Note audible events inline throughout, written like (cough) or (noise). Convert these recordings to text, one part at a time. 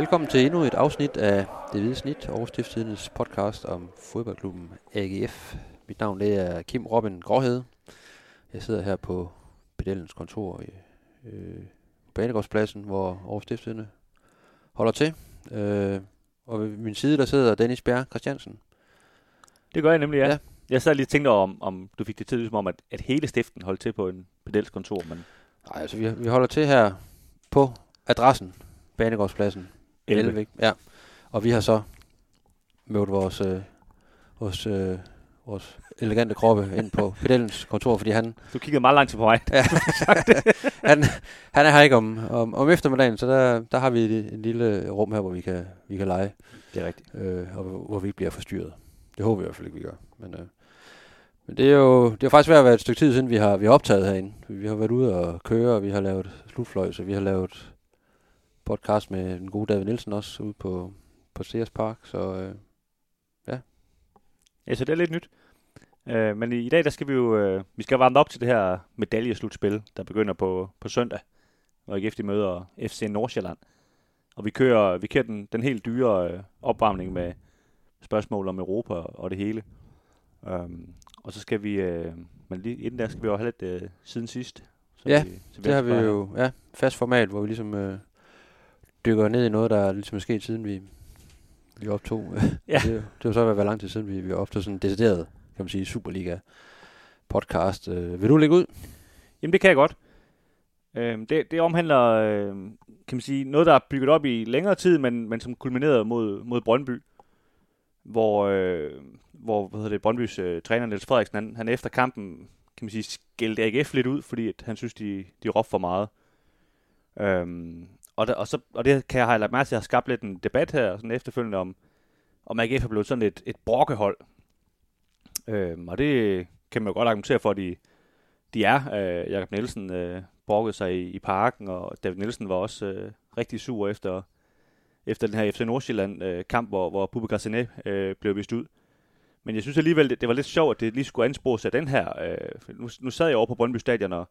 Velkommen til endnu et afsnit af Det Hvide Snit, Aarhus Stiftstidens podcast om fodboldklubben AGF. Mit navn det er Kim Robin Gråhed. Jeg sidder her på Pedellens kontor i øh, Banegårdspladsen, hvor Aarhus Stiftstidende holder til. Øh, og ved min side der sidder Dennis Bjerg Christiansen. Det gør jeg nemlig, ja. Ja. Jeg sad lige og tænkte om, om du fik det til, som om, at, at hele stiften holdt til på en pedels kontor, men Nej, altså vi, vi holder til her på adressen, Banegårdspladsen. 11. Elvik. Ja. Og vi har så mødt vores, øh, vores, øh, vores elegante kroppe ind på (laughs) pedellens kontor, fordi han, du kiggede meget langt til på mig. (laughs) ja, han, han er her ikke om, om, om eftermiddagen, så der, der har vi et, et lille rum her, hvor vi kan, vi kan lege, Det er rigtigt. øh, og hvor hvor vi ikke bliver forstyrret. Det håber vi i hvert fald ikke, vi gør. Men, øh, men det er jo det er faktisk ved at være et stykke tid siden, vi har, vi har optaget herinde. Vi har været ude og køre, og vi har lavet slutfløj, så vi har lavet podcast med den gode David Nielsen også ude på, på Sears Park. Så øh, Ja, så det er lidt nyt. Uh, men i, i dag, der skal vi jo, uh, vi skal varme op til det her medaljeslutspil, der begynder på, på søndag, hvor IGF de møder FC Nordsjælland. Og vi kører, vi kører den, den helt dyre uh, opvarmning med spørgsmål om Europa og det hele. Um, og så skal vi, uh, men lige inden der skal vi jo have lidt uh, siden sidst. Så Ja, vi, så det har vi jo ja, fast format, hvor vi ligesom øh, dykker ned i noget, der ligesom er sket siden vi, vi optog. Ja. (laughs) det, det var så været lang tid siden, vi, vi optog sådan en decideret, kan man sige, Superliga podcast. Øh, vil du lægge ud? Jamen det kan jeg godt. Øhm, det, det omhandler, øh, kan man sige, noget, der er bygget op i længere tid, men, men som kulminerede mod, mod Brøndby, hvor, øh, hvor hvad hedder det, Brøndbys øh, træner Niels Frederiksen, han, han efter kampen, kan man sige, skældte AGF lidt ud, fordi at han synes, de, de råbte for meget. Øhm, og, der, og, så, og det kan jeg have lagt mærke til, at jeg har skabt lidt en debat her, sådan efterfølgende om, om AGF er blevet sådan et, et brokkehold. Øhm, og det kan man jo godt argumentere for, at de, de er. Øh, Jakob Nielsen øh, brokkede sig i, i parken, og David Nielsen var også øh, rigtig sur efter, efter den her FC Nordsjælland øh, kamp, hvor, hvor Bubbe Grassinet øh, blev vist ud. Men jeg synes alligevel, det, det var lidt sjovt, at det lige skulle anspores af den her. Øh, nu, nu sad jeg over på Brøndby Stadion og,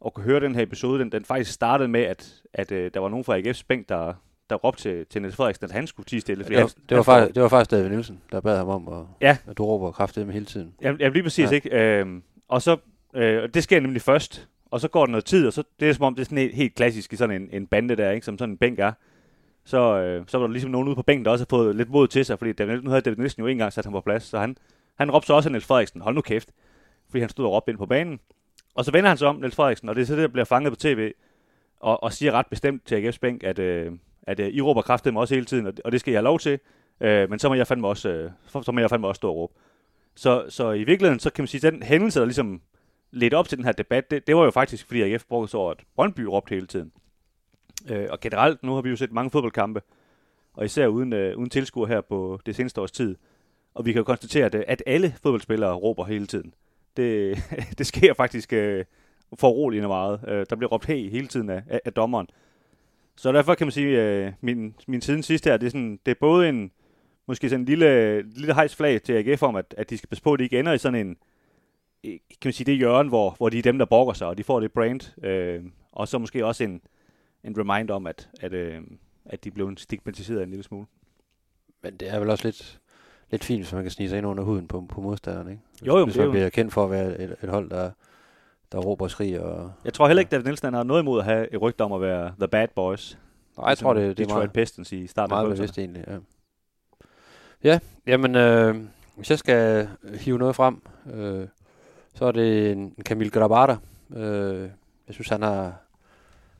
og kunne høre den her episode. Den, den faktisk startede med, at, at øh, der var nogen fra AGF's bænk, der, der råbte til, til Niels Frederiksen, at han skulle tige stille. fordi Det var, han- det, var han faktisk, det var faktisk David Nielsen, der bad ham om, at, Ja. at du råber kraftigt med hele tiden. Jamen, jamen lige præcis, Ja. ja. ikke? Øhm, og så, øh, det sker nemlig først, og så går der noget tid, og så det er som om, det er sådan helt, helt klassisk i sådan en, en bande der, ikke? Som sådan en bænk er. Så, øh, så var der ligesom nogen ude på bænken, der også har fået lidt mod til sig, fordi David, nu havde David Nielsen jo ikke engang sat ham på plads, så han, han råbte så også af Niels Frederiksen, hold nu kæft, fordi han stod og råbte ind på banen. Og så vender han sig om, Niels Frederiksen, og det er så det, der bliver fanget på tv, og, og siger ret bestemt til AGF's bænk, at, øh, at øh, I råber kraftigt mig også hele tiden, og, og det skal jeg have lov til, øh, men så må jeg fandme også, øh, så må jeg fandme også stå og råbe. Så, så i virkeligheden, så kan man sige, at den hændelse, der ligesom ledte op til den her debat, det, det var jo faktisk, fordi AGF brugte så over, at Brøndby råbte hele tiden. Øh, og generelt, nu har vi jo set mange fodboldkampe, og især uden, øh, uden tilskuer her på det seneste års tid. Og vi kan jo konstatere, at, øh, at alle fodboldspillere råber hele tiden. Det, (laughs) det sker faktisk øh, foruroligende meget. Øh, der bliver råbt hey hele tiden af, af, af dommeren. Så derfor kan man sige, øh, min, min siden sidste her, det er, sådan, det er både en, måske sådan en lille, lille hejsflag til AGF om, at, at de skal passe på, at de ikke ender i sådan en, øh, kan man sige, det hjørne, hvor, hvor de er dem, der brokker sig, og de får det brand. Øh, og så måske også en, en reminder om, at, at, øh, at de blev stigmatiseret en lille smule. Men det er vel også lidt, lidt fint, hvis man kan snige sig ind under huden på, på modstanderen, ikke? Hvis, Jo, jo, hvis det man jo- bliver kendt for at være et, et hold, der, der råber og skriger. Og, Jeg tror heller ikke, at Nielsen har noget imod at have et rygte om at være the bad boys. Nej, jeg tror, det, det er Detroit meget, Pistons i starten meget af 90'erne. bevidst egentlig, ja. Ja, jamen, øh, hvis jeg skal hive noget frem, øh, så er det en en Camille Grabada. Øh, jeg synes, han har,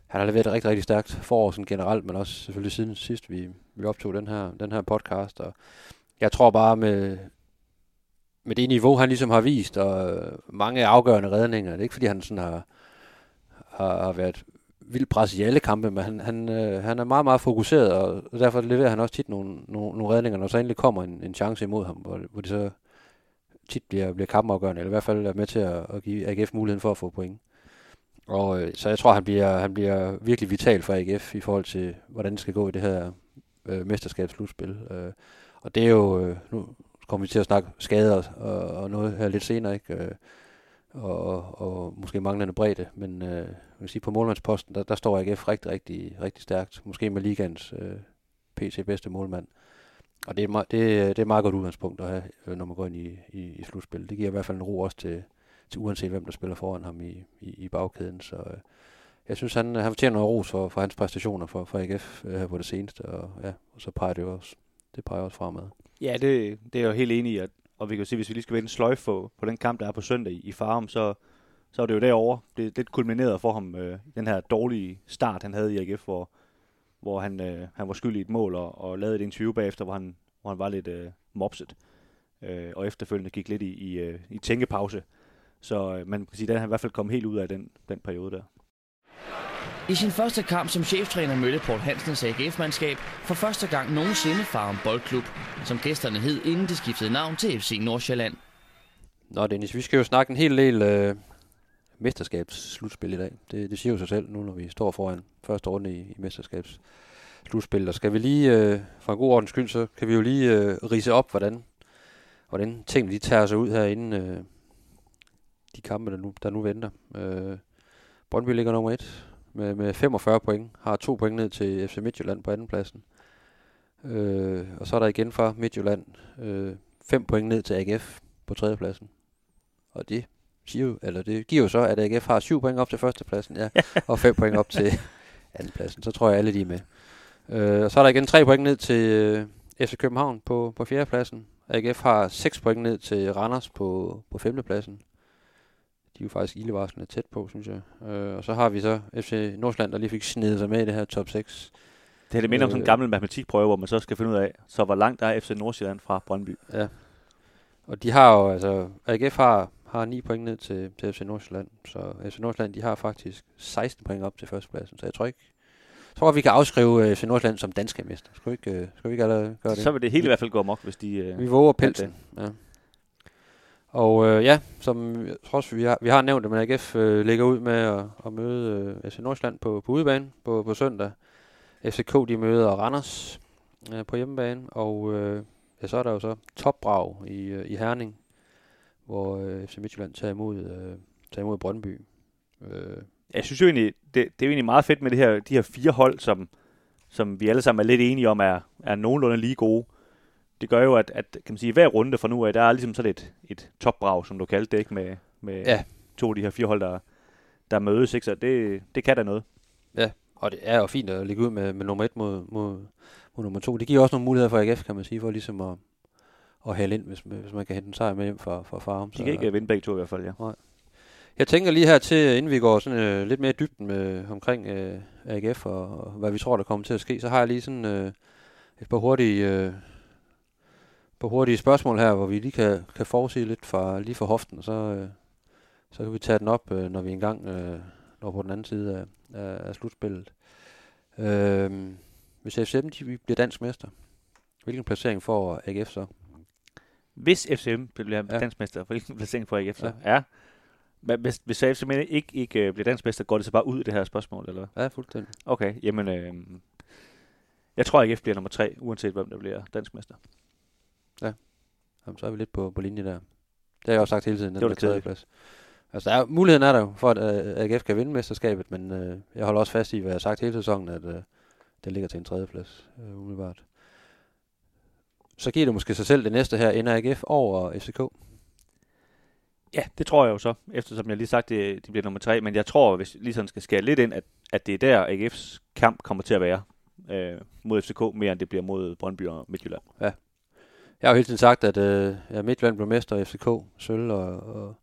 han har leveret et rigtig, rigtig stærkt forår sådan generelt, men også selvfølgelig siden sidst, vi, vi optog den her, den her podcast. Og jeg tror bare med, med det niveau, han ligesom har vist, og øh, mange afgørende redninger, det er ikke fordi, han sådan har, har, har været vildt presset i alle kampe, men han, han, øh, han er meget, meget fokuseret, og derfor leverer han også tit nogle, nogle, nogle redninger, når så endelig kommer en, en chance imod ham, hvor, hvor det så tit bliver, bliver kampafgørende, eller i hvert fald er med til at, at give AGF muligheden for at få point. Og øh, så jeg tror, han bliver, han bliver virkelig vital for AGF i forhold til, hvordan det skal gå i det her øh, mesterskabsslutspil. Øh, og det er jo, øh, nu kommer vi til at snakke skader og, og noget her lidt senere, ikke? Øh, og, og, og måske manglende bredde, men øh, man kan sige, på målmandsposten, der, der står AGF rigtig, rigtig, rigtig stærkt. Måske med ligands øh, PC bedste målmand. Og det er, det, øh, det er et meget godt udgangspunkt at have, når man går ind i, i, i slutspillet. Det giver i hvert fald en ro også til, til uanset hvem der spiller foran ham i, i, i bagkæden. Så øh, jeg synes, han, han fortjener noget ros for, for hans præstationer for, for AGF øh, her på det seneste. Og, ja, og så peger det jo også, det peger også fremad. Ja, det, det er jeg jo helt enig i. At, og vi kan jo se, hvis vi lige skal vende sløjf på, på den kamp, der er på søndag i, i Farum, så, så er det jo derovre. Det er lidt kulmineret for ham, øh, den her dårlige start, han havde i AGF, hvor, hvor han, øh, han var skyldig i et mål og, og lavede et interview bagefter, hvor han, hvor han var lidt øh, mopset. Øh, og efterfølgende gik lidt i, i, øh, i tænkepause. Så øh, man kan sige, at han i hvert fald kom helt ud af den, den periode der. I sin første kamp som cheftræner mødte Paul Hansens AGF-mandskab for første gang nogensinde Farum Boldklub, som gæsterne hed, inden de skiftede navn til FC Nordsjælland. Nå Dennis, vi skal jo snakke en hel del øh, mesterskabsslutspil i dag. Det, det siger jo sig selv nu, når vi står foran første runde i, i mesterskabsslutspil. Og skal vi lige, øh, for en god ordens skyld, så kan vi jo lige øh, rise op, hvordan, hvordan tingene de tager sig ud herinde øh, de kampe, der nu, der nu venter. Øh, Brøndby ligger nummer et med, med 45 point, har to point ned til FC Midtjylland på andenpladsen. Øh, og så er der igen fra Midtjylland øh, fem point ned til AGF på tredjepladsen. Og det siger jo, eller det giver jo så, at AGF har syv point op til førstepladsen, ja, (laughs) og fem point op til andenpladsen. Så tror jeg alle de er med. Øh, og så er der igen tre point ned til øh, FC København på, på fjerdepladsen. AGF har seks point ned til Randers på, på femtepladsen de er jo faktisk ildevarslende tæt på, synes jeg. Øh, og så har vi så FC Nordsjælland, der lige fik snedet sig med i det her top 6. Det er det minder øh, om sådan en øh, gammel matematikprøve, hvor man så skal finde ud af, så hvor langt er FC Nordsjælland fra Brøndby. Ja. Og de har jo, altså, AGF har, har 9 point ned til, til FC Nordsjælland, så FC Nordsjælland, de har faktisk 16 point op til førstepladsen, så jeg tror ikke, jeg tror, vi kan afskrive øh, FC Nordsjælland som danske mester. Skal vi ikke, uh, skal vi ikke gøre det? Så vil det hele i hvert fald gå amok, hvis de... Vi våger pelsen. Ja. Og øh, ja, som jeg tror vi har, vi har nævnt det, men AGF øh, ligger ud med at, at møde øh, FC Nordsjælland på, på udebane på, på søndag. FCK de møder Randers øh, på hjemmebane, og øh, ja, så er der jo så topbrag i, øh, i Herning, hvor øh, FC Midtjylland tager imod, øh, tager imod Brøndby. Øh. Jeg synes jo egentlig, det, det er jo egentlig meget fedt med det her, de her fire hold, som, som vi alle sammen er lidt enige om er, er nogenlunde lige gode det gør jo, at, at kan man sige, hver runde fra nu af, der er ligesom sådan et, et topbrag, som du kaldte det, ikke? Med, med ja. to af de her fire hold, der, der mødes, ikke? Så det, det kan da noget. Ja, og det er jo fint at ligge ud med, med nummer et mod, mod, mod nummer to. Det giver også nogle muligheder for AGF, kan man sige, for ligesom at, at hælde ind, hvis, hvis man kan hente en sejr med hjem for, for Farum. De kan så, ikke vinde begge to i hvert fald, ja. Nej. Jeg tænker lige her til, inden vi går sådan uh, lidt mere i dybden med, omkring uh, AGF og, og hvad vi tror, der kommer til at ske, så har jeg lige sådan uh, et par hurtige uh, på hurtige spørgsmål her, hvor vi lige kan, kan forudsige lidt fra, lige fra hoften, så, øh, så kan vi tage den op, øh, når vi engang øh, når på den anden side af, af, af slutspillet. Øh, hvis FCM de bliver dansk mester, hvilken placering får AGF så? Hvis FCM bliver ja. dansk mester, hvilken placering får AGF så? Ja. ja. Men hvis, hvis FCM ikke, ikke bliver dansk mester, går det så bare ud i det her spørgsmål, eller Ja, fuldstændig. Okay, jamen, øh, jeg tror, AGF bliver nummer tre, uanset hvem der bliver dansk mester. Ja. Jamen, så er vi lidt på, på linje der. Det har jeg også sagt hele tiden. Den det var det tredje plads. Altså, der er, muligheden er der jo for, at uh, AGF kan vinde mesterskabet, men uh, jeg holder også fast i, hvad jeg har sagt hele sæsonen, at uh, det ligger til en tredje plads, uh, umiddelbart. Så giver det måske sig selv det næste her, ender AGF over FCK? Ja, det tror jeg jo så, eftersom jeg lige sagt, det, de bliver nummer tre, men jeg tror, hvis lige sådan skal skære lidt ind, at, at det er der AGF's kamp kommer til at være øh, mod FCK, mere end det bliver mod Brøndby og Midtjylland. Ja, jeg har jo hele tiden sagt, at øh, ja, Midtjylland blev mester, FCK sølv og, og,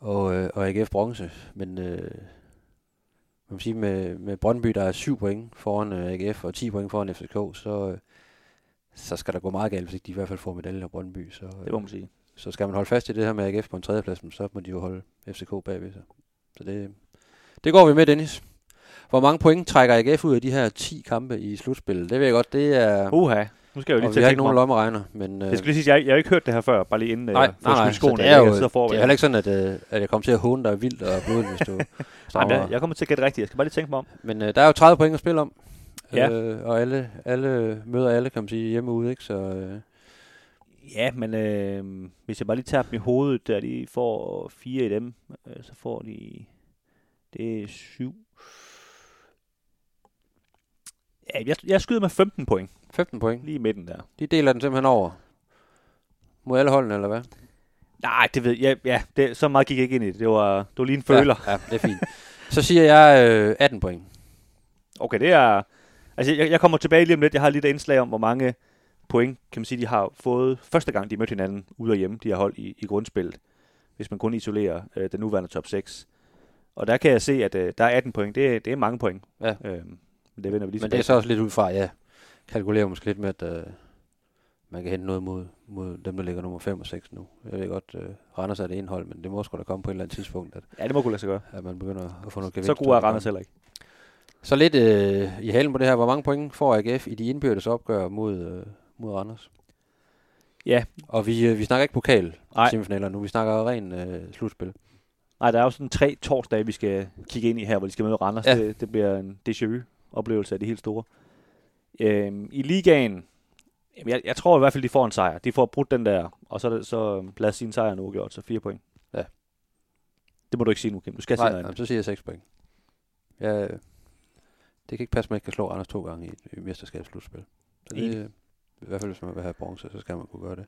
og, øh, og AGF bronze. Men øh, man kan sige, med, med Brøndby, der er 7 point foran øh, AGF og 10 point foran FCK, så, øh, så skal der gå meget galt, hvis ikke de i hvert fald får medalje af Brøndby. Så, øh, det må man sige. Så skal man holde fast i det her med AGF på en tredjeplads, så må de jo holde FCK bagved sig. Så det, det går vi med, Dennis. Hvor mange point trækker AGF ud af de her 10 kampe i slutspillet? Det ved jeg godt, det er... Uha. Nu skal jeg jo lige og vi har ikke nogen lommeregner, men... Øh, jeg skulle lige sige, jeg, jeg har ikke hørt det her før, bare lige inden nej, øh, nej, nej, skoene, det er jo, det er heller ikke sådan, at, øh, at jeg kommer til at håne dig vildt og blodet, hvis du... (laughs) nej, jeg, jeg kommer til at gætte rigtigt, jeg skal bare lige tænke mig om. Men øh, der er jo 30 point at spille om, ja. øh, og alle, alle møder alle, kan man sige, hjemme ude, ikke? Så, øh, Ja, men øh, hvis jeg bare lige tager dem i hovedet, der de får fire i dem, øh, så får de... Det er syv Ja, jeg, jeg skyder med 15 point. 15 point. Lige i midten der. De deler den simpelthen over. Mod alle holdene, eller hvad? Nej, det ved jeg. Ja, det, så meget gik jeg ikke ind i det. Det var, det var lige en føler. Ja, ja det er fint. Så siger jeg øh, 18 point. Okay, det er... Altså, jeg, jeg kommer tilbage lige om lidt. Jeg har lige et indslag om, hvor mange point, kan man sige, de har fået første gang, de mødte hinanden ude og hjemme, de har holdt i, i grundspillet, hvis man kun isolerer øh, den nuværende top 6. Og der kan jeg se, at øh, der er 18 point. Det, er- det er mange point. Ja. Øhm, men det vender vi lige Men det er så også lidt ud fra, ja, kalkulerer måske lidt med, at øh, man kan hente noget mod, mod dem, der ligger nummer 5 og 6 nu. Jeg ved godt, øh, Randers er det ene hold, men det må sgu da komme på et eller andet tidspunkt, at. Ja, det må kunne lade sig gøre. at man begynder at få noget gevinst. Så god er Randers heller ikke. Så lidt øh, i halen på det her. Hvor mange point får AGF i de indbyrdes opgør mod, øh, mod Randers? Ja, Og vi, øh, vi snakker ikke pokal semifinaler nu. Vi snakker ren øh, slutspil. nej, der er jo sådan tre torsdage, vi skal kigge ind i her, hvor de skal møde Randers. Ja. Det, det bliver en déjà vu-oplevelse af det helt store. Øhm, I ligaen, jeg, jeg tror i hvert fald, de får en sejr. De får brudt den der, og så, så lad os sige en sejr nu gjort, så fire point. Ja. Det må du ikke sige nu, Kim. Du skal sige Nej, noget jamen, andet. så siger jeg 6 point. Ja, øh, det kan ikke passe, at man ikke kan slå Randers to gange i et mesterskabsslutspil. Så det, Enig. øh, i hvert fald, hvis man vil have bronze, så skal man kunne gøre det.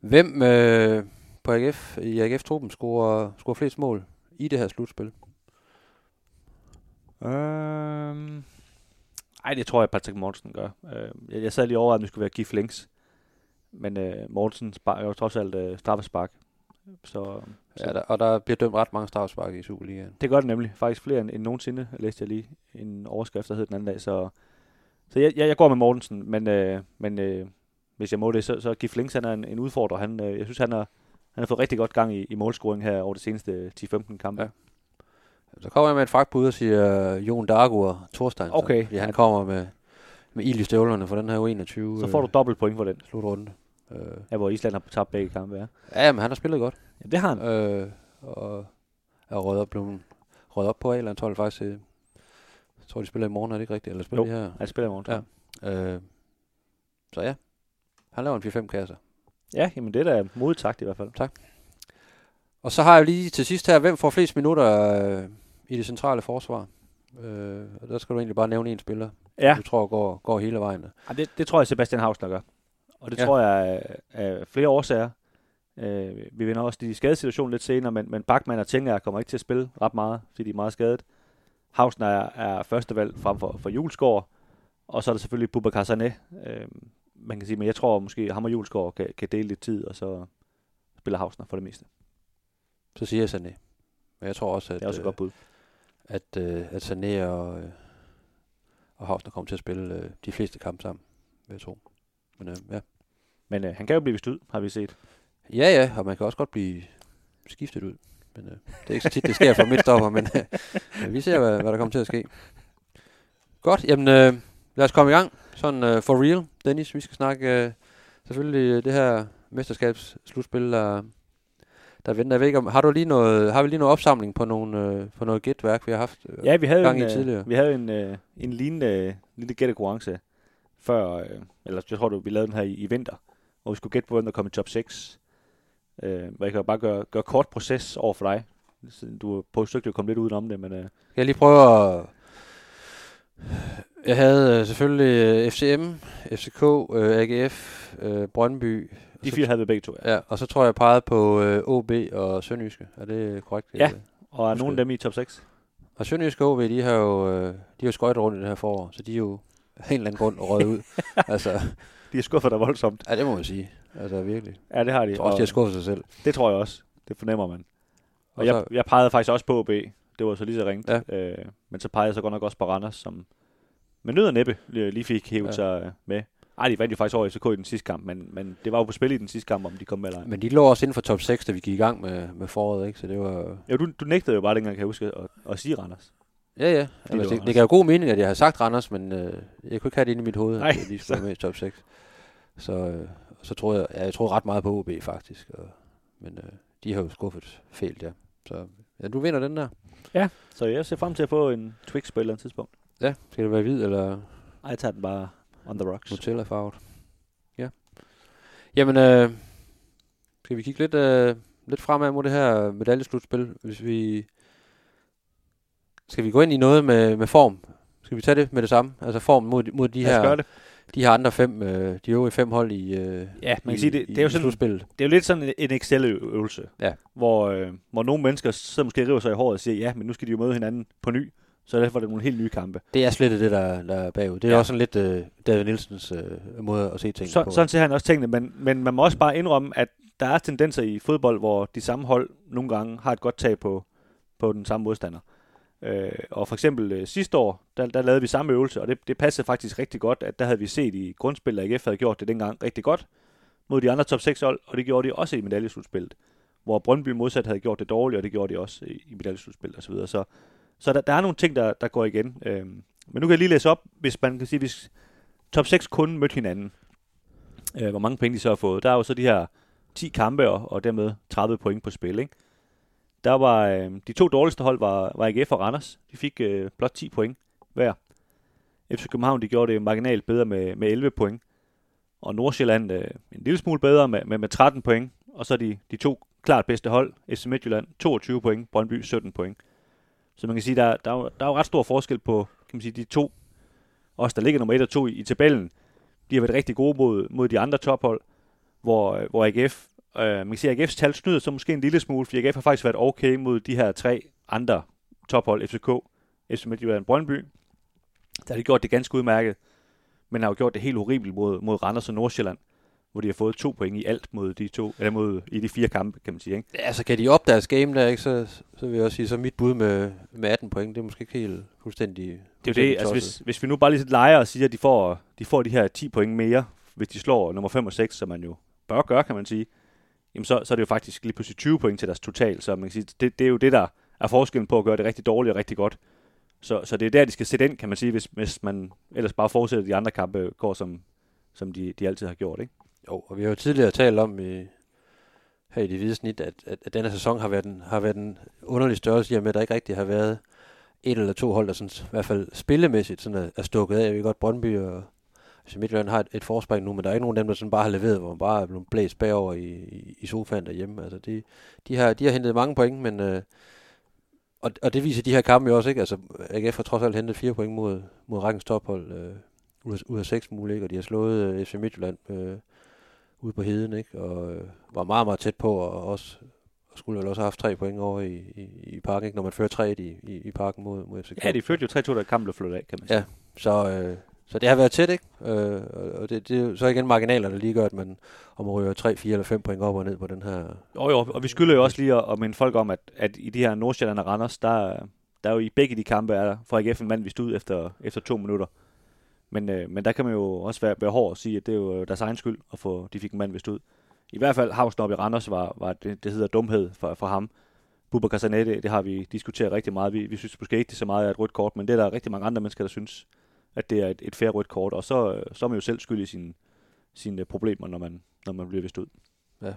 Hvem øh, på AGF, i AGF-truppen scorer, scorer flest mål i det her slutspil? Øhm, ej, det tror jeg, Patrick Mortensen gør. Øh, jeg, jeg sad lige over, at det skulle være Gif Links. Men øh, Mortensen er jo trods alt øh, straffespark. Så, så Ja, der, og der bliver dømt ret mange strafspark i Superligaen. det gør det nemlig. Faktisk flere end, end nogensinde, læste jeg lige en overskrift, der hed den anden dag. Så, så jeg, jeg, jeg går med Mortensen, men, øh, men øh, hvis jeg må det, så, så Gif Links han er en, en udfordrer. Han, øh, jeg synes, han har, han har fået rigtig godt gang i, i målscoring her over de seneste 10-15 kampe. Ja. Så kommer jeg med et fragtbud og siger uh, Jon Dagur Thorstein. Okay. Fordi han kommer med, med ild i støvlerne for den her U21 Så får du dobbelt point for den, slutrunde. Øh, ja, hvor Island har tabt begge kampe. Ja. ja, men han har spillet godt. ja det har han. Øh, og er røget op, blevet røget op på A-land, tror jeg faktisk. øh, Jeg tror, de spiller i morgen, er det ikke rigtigt? Eller spiller Jo. de her? Han spiller i morgen. Ja. Øh, så ja, han laver en 4-5 kasser. ja, jamen det er da modigt sagt i hvert fald. Og så har jeg lige til sidst her, hvem får flest minutter øh, i det centrale forsvar? Øh, og der skal du egentlig bare nævne en spiller, Ja, du tror går, går hele vejen. Ej, det, det tror jeg, Sebastian Hausner gør. Og det Ja. ja. tror jeg af, flere årsager. Øh, vi vinder også de skadesituationen lidt senere, men, men Bachmann og Tinger kommer ikke til at spille ret meget, fordi de er meget skadet. Hausner er, er førstevalg frem for, for Julesgaard, og så er der selvfølgelig Bubakar Sané. Øh, man kan sige, men jeg tror måske, ham og Julesgaard kan, kan dele lidt tid, og så spiller Hausner for det meste. Så siger jeg Sané. Men jeg tror også, at, Det er også et godt bud. At, øh, at Sané og, øh, og Hausner kommer til at spille øh, de fleste kampe sammen, vil jeg tro. Men øh, ja. Men øh, han kan jo blive vist ud, har vi set. Ja, ja, og man kan også godt blive skiftet ud. Men øh, det er ikke så tit, det sker for midtstopper, men øh, vi ser, hvad, hvad der kommer til at ske. Godt, jamen øh, lad os komme i gang. Sådan øh, for real, Dennis. Vi skal snakke øh, selvfølgelig øh, det her mesterskabsslutspil, der, der venter. Jeg ved ikke, om, har, du lige noget, har vi lige noget opsamling på, nogle, øh, på noget gætværk, vi har haft? Øh, Ja, vi havde, gang en, i øh, tidligere. vi havde en, øh, en lignende øh, lille gættekonkurrence før, øh, eller jeg tror, du, vi lavede den her i, i vinter, hvor vi skulle gætte på, hvem der kom i top 6. Øh, hvor jeg kan bare gøre, gøre kort proces over for dig. Siden Du stykke at komme lidt udenom det, men øh, jeg lige prøve at... Jeg havde øh, selvfølgelig øh, FCM, FCK, øh, AGF, øh, Brøndby. Og de fire havde vi begge to. Ja. Ja, og så tror jeg, jeg pegede på øh, OB og Sønderjyske. Er det korrekt? Ja. Og er nogen af dem i top 6? Og Sønderjyske og OB, de har jo, øh, de har jo skøjtet rundt i det her forår, så de er jo af en eller anden grund røget ud. (laughs) altså, De er skuffet dig voldsomt. ja, det må man sige. Altså, virkelig. Ja, det har de. Jeg tror også, de har skuffet sig selv. Det tror jeg også. Det fornemmer man. Og, Og jeg, så- jeg pegede faktisk også på OB. Det var så lige så ringt. Ja. Øh, men så pegede jeg så godt nok også på Randers, som med nød og næppe lige fik hævet Ja. ja. sig øh, med. Ej, de vandt jo faktisk over FCK i den sidste kamp, men, men det var jo på spil i den sidste kamp, om de kom med eller ej. Men de lå også inden for top 6, da vi gik i gang med, med foråret, ikke? Så det var... Jo, du, du nægtede jo bare dengang, kan jeg huske, at, at sige Randers. Ja, ja. det Altså, det, det, gav god mening, at jeg havde sagt Randers, men øh, jeg kunne ikke have det inde i mit hoved, Nej, at de skulle være med i top 6. Så, øh, så troede jeg, ja, jeg troede ret meget på OB faktisk. Og, men øh, de har jo skuffet fælt, ja. Så ja, du vinder den der. Så jeg ser frem til at få en Twix på et eller andet tidspunkt. Ja. Skal det være hvid eller Ej, jeg tager den bare on the rocks. Nutella farvet? Ja. Jamen, øh, skal vi kigge lidt, øh, lidt fremad mod det her medaljeslutspil, hvis vi... Skal vi gå ind i noget med, med form Skal vi tage det med det samme? Altså formen mod, mod de, Lad her, det. de her andre fem, øh, de øvrige fem hold i, øh, Ja, man i, kan sige, det, i, det er jo i sådan, slutspillet. det er jo lidt sådan en Excel-øvelse, Ja. hvor, øh, hvor nogle mennesker så måske river sig i håret og siger, ja, men nu skal de jo møde hinanden på ny, så derfor er det nogle helt nye kampe. Det er slet det, der, der er bagud. Det er Ja. også sådan lidt øh, David Nielsens øh, måde at se tingene Så, på. sådan ser han også tingene, men, men man må også bare indrømme, at der er tendenser i fodbold, hvor de samme hold nogle gange har et godt tag på, på den samme modstander. Øh, og for eksempel øh, sidste år, der, der lavede vi samme øvelse, og det, det passede faktisk rigtig godt, at der havde vi set i grundspillet, at AGF havde gjort det dengang rigtig godt mod de andre top 6 hold, og det gjorde de også i medaljeslutspillet. Hvor Brøndby modsat havde gjort det dårligt, og det gjorde de også i, i medaljeslutspillet osv. Så, så, så der, der er nogle ting, der, der går igen. Øh, men nu kan jeg lige læse op, hvis man kan sige, hvis top 6 kun mødte hinanden, øh, hvor mange point de så har fået. Der er jo så de her 10 kampe og, og dermed 30 point på spil. Ikke? Der var øh, de to dårligste hold var, var AGF og Randers. De fik øh, blot 10 point hver. FC København de gjorde det marginalt bedre med, med 11 point. Og Nordsjælland øh, en lille smule bedre med, med, med 13 point. Og så de, de to klart bedste hold, FC Midtjylland 22 point, Brøndby 17 point. Så man kan sige, der, der, er jo, der er jo ret stor forskel på kan man sige, de to, os der ligger nummer 1 og 2 i, i tabellen. De har været rigtig gode mod, mod de andre tophold, hvor, øh, hvor AGF, øh, man kan sige, at AGF's tal snyder så måske en lille smule, fordi AGF har faktisk været okay mod de her tre andre tophold, FCK, FC Midtjylland Brøndby. Der har de gjort det ganske udmærket, men har jo gjort det helt horribelt mod, mod Randers og Nordsjælland, hvor de har fået to point i alt mod de to, eller mod, i de fire kampe, kan man sige. Ikke? Ja, så kan de op deres game der, ikke? Så, så vil jeg også sige, så mit bud med, med 18 point, det er måske ikke helt fuldstændig Det er fuldstændig det, altså tosset. hvis, hvis vi nu bare lige leger og siger, at de får, de får de her 10 point mere, hvis de slår nummer 5 og 6, som man jo bør gøre, kan man sige, jamen så, så er det jo faktisk lige pludselig 20 point til deres total, så man kan sige, det, det er jo det, der er forskellen på at gøre det rigtig dårligt og rigtig godt. Så, så det er der, de skal sætte ind, kan man sige, hvis, hvis man ellers bare fortsætter de andre kampe går, som, som de, de altid har gjort. Ikke? Jo, og vi har jo tidligere talt om i, her i det hvide snit, at, at, at denne sæson har været, en, har været en underlig størrelse, i og med, at der ikke rigtig har været et eller to hold, der sådan, i hvert fald spillemæssigt sådan er, er stukket af. Jeg ved godt, Brøndby og altså Midtjylland har et, et forspring nu, men der er ikke nogen af dem, der sådan bare har leveret, hvor man bare er blevet blæst bagover i, i, i sofaen derhjemme. Altså, de, de, har, de har hentet mange point, men... Øh, og, og det viser de her kampe jo også, ikke? Altså, AGF har trods alt hentet fire point mod, mod rækkens tophold, øh, ud, af, ud af seks muligt. Og de har slået øh, FC Midtjylland øh, ude på heden, ikke? Og øh, var meget, meget tæt på, og også og skulle vel også have haft tre point over i, i, i parken, ikke? Når man fører tre i, i, i parken mod, mod FCK. Ja, de førte jo 3-2, da kampen blev flyttet af, kan man sige. Ja, så, øh, så det har været tæt, ikke? Øh, og- det, det er så igen marginaler, der lige gør, at man om at ryge 3, 4 eller 5 point op og ned på den her... Jo, jo, og vi skylder jo også lige at, at minde folk om, at, at i de her Nordsjælland og Randers, der, der er jo i begge de kampe, er der for AGF en mand vist ud efter, efter to minutter. Men, øh, men der kan man jo også være, være hård og sige, at det er jo øh, deres egen skyld, at få, de fik en mand vist ud. I hvert fald Havsnop i Randers var, var det, det hedder dumhed for, for ham. Bubba Casanete, det har vi diskuteret rigtig meget. Vi, vi synes måske ikke, det er så meget af et rødt kort, men det er der rigtig mange andre mennesker, der synes, at det er et, et fair rødt kort. Og så, øh, så er man jo selv skyld i sine, sine problemer, når man, når man bliver vist ud. Ja.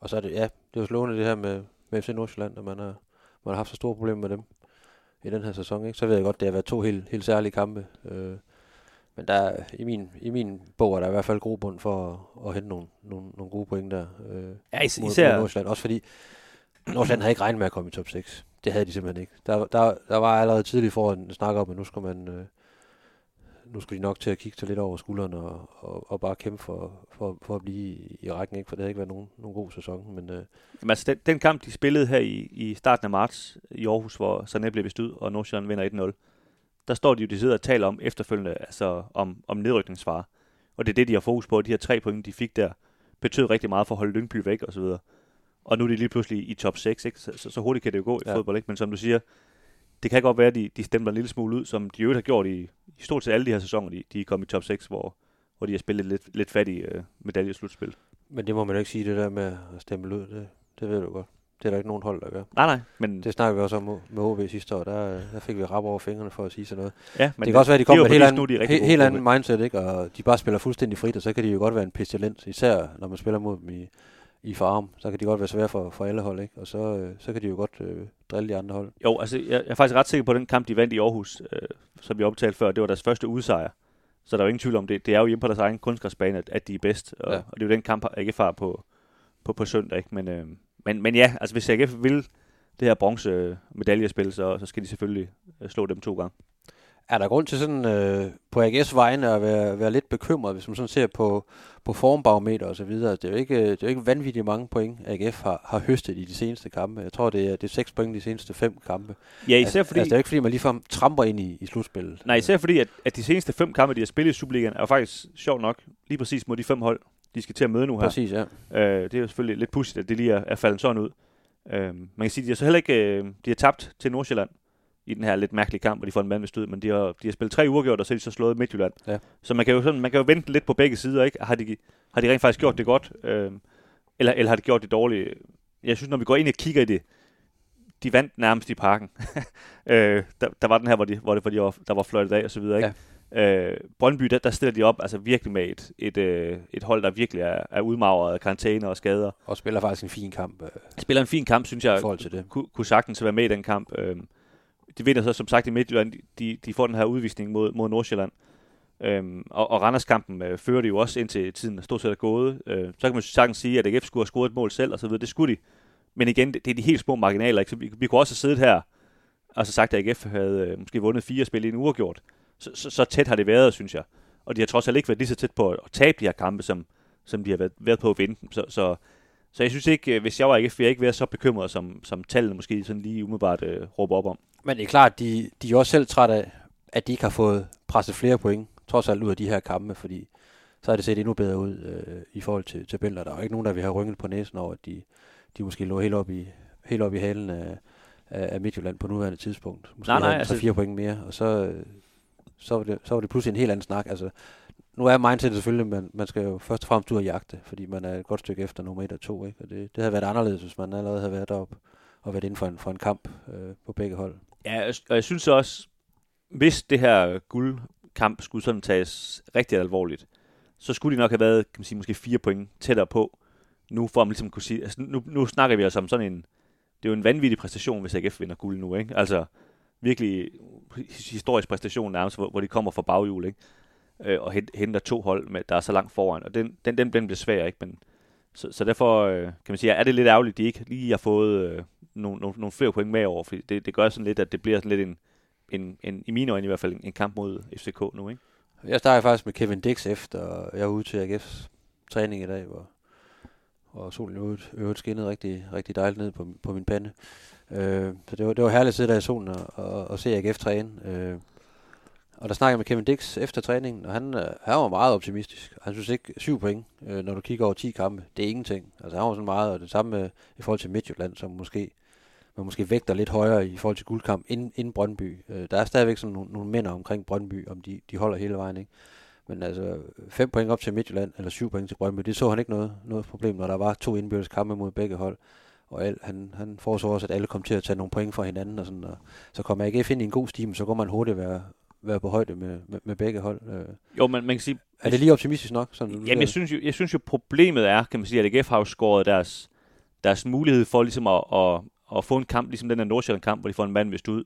Og så er det, ja, det er jo slående det her med, med FC Nordsjælland, at man har, man har haft så store problemer med dem i den her sæson. Ikke? Så ved jeg godt, det har været to helt, helt særlige kampe. Øh, men der er, i, min, i min bog er der i hvert fald grobund for at, at hente nogle, nogle, nogle gode point der øh, Ja, is- mod, især- mod Nordsjælland. Også fordi Nordsjælland havde ikke regnet med at komme i top 6. Det havde de simpelthen ikke. Der, der, der var allerede tidligt for en snak om, at nu skal man... Øh, nu skulle de nok til at kigge sig lidt over skulderen og, og, og bare kæmpe for, for, for at blive i, i rækken, ikke? for det havde ikke været nogen, nogen god sæson. Men øh, Jamen, altså, den, den kamp, de spillede her i, i starten af marts i Aarhus, hvor Sané blev ud, og Nordsjælland vinder 1-0, der står de jo, de sidder og taler om efterfølgende, altså om, om nedrykningsfare. Og det er det, de har fokus på. De her tre point, de fik der, betød rigtig meget for at holde Lyngby væk og så videre. Og nu er de lige pludselig i top 6, ikke? Så, så, så hurtigt kan det jo gå i Ja. fodbold, ikke? Men som du siger, det kan godt være, at de, de stemmer en lille smule ud, som de jo har gjort i, i stort set alle de her sæsoner, de, de er kommet i top 6, hvor, hvor de har spillet lidt, lidt fattige øh, medaljeslutspil. Men det må man jo ikke sige, det der med at stemme ud. Det, det ved du godt. Det er der ikke nogen hold, der gør. Nej, nej, men, Det snakker vi også om med OB sidste år. Der, der fik vi rap over fingrene for at sige sådan noget. ja, Men det kan også være, at de kommer er med et helt andet, he, helt på andet mindset, ikke? og de bare spiller fuldstændig frit, og så kan de jo godt være en pestilens, især når man spiller mod dem i, i farm. Så kan de godt være svære for, for alle hold, ikke? og så, øh, så kan de jo godt øh, drille de andre hold. Jo, altså jeg, jeg er faktisk ret sikker på, at den kamp, de vandt i Aarhus, øh, som vi omtalte før, det var deres første udsejr. Så der er jo ingen tvivl om det. Det er jo hjemme på deres egen kunstgræsbane, at, at de er bedst. Og, ja. og det er jo den kamp, AGF har på, på, på søndag. Ikke? Men, øh, men, men ja, altså hvis AGF vil det her bronze medaljespil, så, så skal de selvfølgelig øh, slå dem to gange. Er der grund til sådan øh, på AGS vegne at være, være lidt bekymret, hvis man sådan ser på, på formbarometer og så videre? Det er jo ikke, det er jo ikke vanvittigt mange point, AGF har, har høstet i de seneste kampe. Jeg tror, det er, det er 6 point i de seneste fem kampe. Ja, især fordi... Altså, det er jo ikke, fordi man ligefrem tramper ind i, i slutspillet. Nej, især fordi, at, at de seneste fem kampe, de har spillet i Superligaen, er faktisk sjovt nok lige præcis mod de fem hold, de skal til at møde nu her. Præcis, ja. Øh, det er jo selvfølgelig lidt pudsigt, at det lige er, er faldet sådan ud. Øh, man kan sige, at de har så heller ikke øh, de har tabt til Nordsjælland i den her lidt mærkelige kamp, hvor de får en mand med stød, men de har, de har spillet tre uger og så er de så slået Midtjylland. Ja. Så man kan, jo sådan, man kan jo vente lidt på begge sider, ikke? Har de, har de rent faktisk gjort det godt, øh, eller, eller har de gjort det dårligt? Jeg synes, når vi går ind og kigger i det, de vandt nærmest i parken. (laughs) øh, der, der, var den her, hvor, de, hvor, det, hvor de var, der var fløjtet af og så videre, ikke? Ja. Øh, Brøndby, der, der stiller de op altså virkelig med et, et, øh, et hold, der virkelig er, er udmagret af karantæne og skader. Og spiller faktisk en fin kamp. Øh, spiller en fin kamp, synes jeg. Forhold til det. Kunne, kunne sagtens være med i den kamp. Øh, de vinder så som sagt i Midtjylland, de, de får den her udvisning mod, mod Nordsjælland. Øhm, og, og Randerskampen øh, fører de jo også indtil tiden stort set er gået. Øh, så kan man sagtens sige, at AGF skulle have scoret et mål selv, og så videre. Det skulle de. Men igen, det, det er de helt små marginaler. Ikke? Så vi, vi kunne også have siddet her og så sagt, at AGF havde øh, måske vundet fire spil i en uafgjort. Så, så, så tæt har det været, synes jeg. Og de har trods alt ikke været lige så tæt på at tabe de her kampe, som, som de har været, været på at vinde dem. Så, så, så jeg synes ikke, øh, hvis jeg var ville jeg ikke være så bekymret, som, som tallene måske sådan lige umiddelbart øh, råber op om. Men det er klart, de, de er også selv trætte af, at de ikke har fået presset flere point, trods alt ud af de her kampe, fordi så har det set endnu bedre ud øh, i forhold til tabellen. Der er jo ikke nogen, der vil have rynket på næsen over, at de, de måske lå helt op i, helt op i halen af, af Midtjylland på nuværende tidspunkt. Måske nej, nej, altså... fire point mere, og så, så, var det, så var det pludselig en helt anden snak. Altså, nu er mindsetet selvfølgelig, men man, man skal jo først og fremmest ud og jagte, fordi man er et godt stykke efter nummer 1 og 2. Ikke? Og det, det havde været anderledes, hvis man allerede havde været deroppe og været inden for en, for en kamp øh, på begge hold. Ja, og jeg synes også, hvis det her guldkamp skulle sådan tages rigtig alvorligt, så skulle de nok have været, kan man sige, måske fire point tættere på, nu for at man ligesom kunne sige, altså nu, nu snakker vi altså om sådan en, det er jo en vanvittig præstation, hvis AGF vinder guld nu, ikke? Altså, virkelig historisk præstation nærmest, hvor, hvor de kommer fra baghjul, ikke? Øh, og henter to hold, med, der er så langt foran, og den, den, den, den bliver svær, ikke? Men, så, så derfor øh, kan man sige, er det lidt ærgerligt, at de ikke lige har fået øh, nogle, nogle, nogle flere point med over, for det, det gør sådan lidt, at det bliver sådan lidt en, en, en i mine øjne i hvert fald, en kamp mod FCK nu, ikke? Jeg starter faktisk med Kevin Dix efter, jeg var ude til AGF's træning i dag, hvor, og solen øvrigt, øvrigt skinnede rigtig, rigtig dejligt ned på, på min pande. Øh, så det var, det var herligt at sidde der i solen og, og, og se AGF træne. Øh, og der snakkede jeg med Kevin Dix efter træningen, og han, øh, han var meget optimistisk. Han synes ikke, syv point, øh, når du kigger over 10 kampe, det er ingenting. Altså han var sådan meget, og det samme med, i forhold til Midtjylland, som måske, man måske vægter lidt højere i forhold til guldkamp inden, inden Brøndby. Øh, der er stadigvæk sådan nogle, nogle mænd omkring Brøndby, om de, de holder hele vejen, ikke? Men altså, fem point op til Midtjylland, eller syv point til Brøndby, det så han ikke noget, noget problem, når der var to indbyrdes kampe mod begge hold. Og al, han, han foreså også, at alle kom til at tage nogle point fra hinanden, og, sådan, og så kommer ikke ind i en god stime, så går man hurtigt være, være på højde med, med, med begge hold. Øh. Jo, men man kan sige... Er det lige optimistisk nok? Sådan, Jamen, jeg synes, jo, jeg synes jo, problemet er, kan man sige, at AGF har jo skåret deres, deres mulighed for ligesom at, at, at få en kamp, ligesom den der Nordsjælland-kamp, hvor de får en mand vist ud,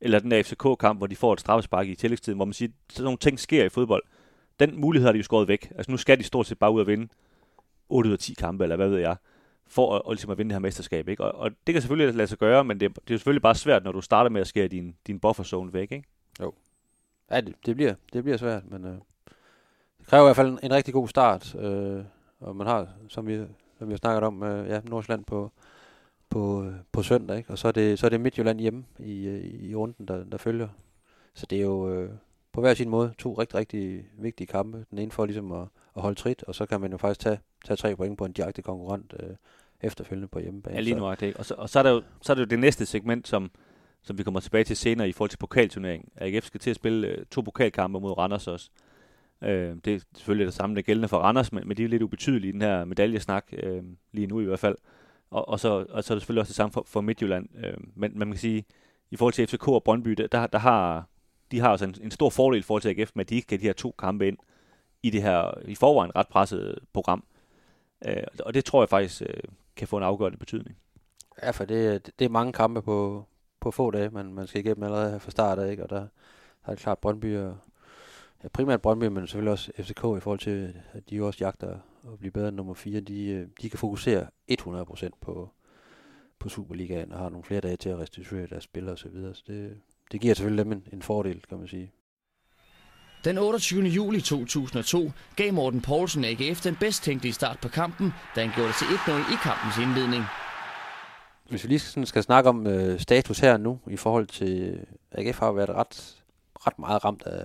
eller den der FCK-kamp, hvor de får et straffespark i tillægstiden, hvor man siger, sådan nogle ting sker i fodbold. Den mulighed har de jo skåret væk. Altså nu skal de stort set bare ud og vinde 8 ud af 10 kampe, eller hvad ved jeg, for at, at, ligesom at vinde det her mesterskab. Ikke? Og, og det kan selvfølgelig lade sig gøre, men det, det er selvfølgelig bare svært, når du starter med at skære din, din bufferzone væk. Ikke? Jo. Ja, det, det, bliver, det bliver svært, men øh, det kræver i hvert fald en, en rigtig god start. Øh, og man har, som vi, som vi har snakket om, øh, ja, Nordsjælland på, på, på søndag, ikke? og så er, det, så er det Midtjylland hjemme i, øh, i runden, der, der følger. Så det er jo øh, på hver sin måde to rigtig, rigtig vigtige kampe. Den ene for ligesom at, at holde trit, og så kan man jo faktisk tage, tage tre point på en direkte konkurrent øh, efterfølgende på hjemmebane. Ja, lige nu er det. Og, så, og så, er der jo, så er det jo det næste segment, som, som vi kommer tilbage til senere i forhold til pokalturneringen. AGF skal til at spille øh, to pokalkampe mod Randers også. Øh, det er selvfølgelig det samme, der gældende for Randers, men, men de er lidt ubetydelige i den her medaljesnak, øh, lige nu i hvert fald. Og, og, så, og så er det selvfølgelig også det samme for, for Midtjylland. Øh, men man kan sige, i forhold til FCK og Brøndby, der, der har, de har altså en, en stor fordel forhold til AGF, med at de ikke kan de her to kampe ind i det her i forvejen ret presset program. Øh, og det tror jeg faktisk øh, kan få en afgørende betydning. Ja, for det, det er mange kampe på, på få dage, man, man skal igennem allerede fra start af, ikke? og der, har det klart Brøndby og ja, primært Brøndby, men selvfølgelig også FCK i forhold til, at de også jagter at blive bedre end nummer 4. De, øh, de kan fokusere 100% på, på Superligaen og har nogle flere dage til at restituere deres spillere osv. Så, videre. så det, det giver selvfølgelig dem en, en fordel, kan man sige. Den 28. juli 2002 gav Morten Poulsen AGF den bedst tænkelige start på kampen, da han gjorde det til 1-0 i kampens indledning. Hvis vi lige sådan skal snakke om øh, status her nu, i forhold til, AGF har været ret, ret meget ramt af,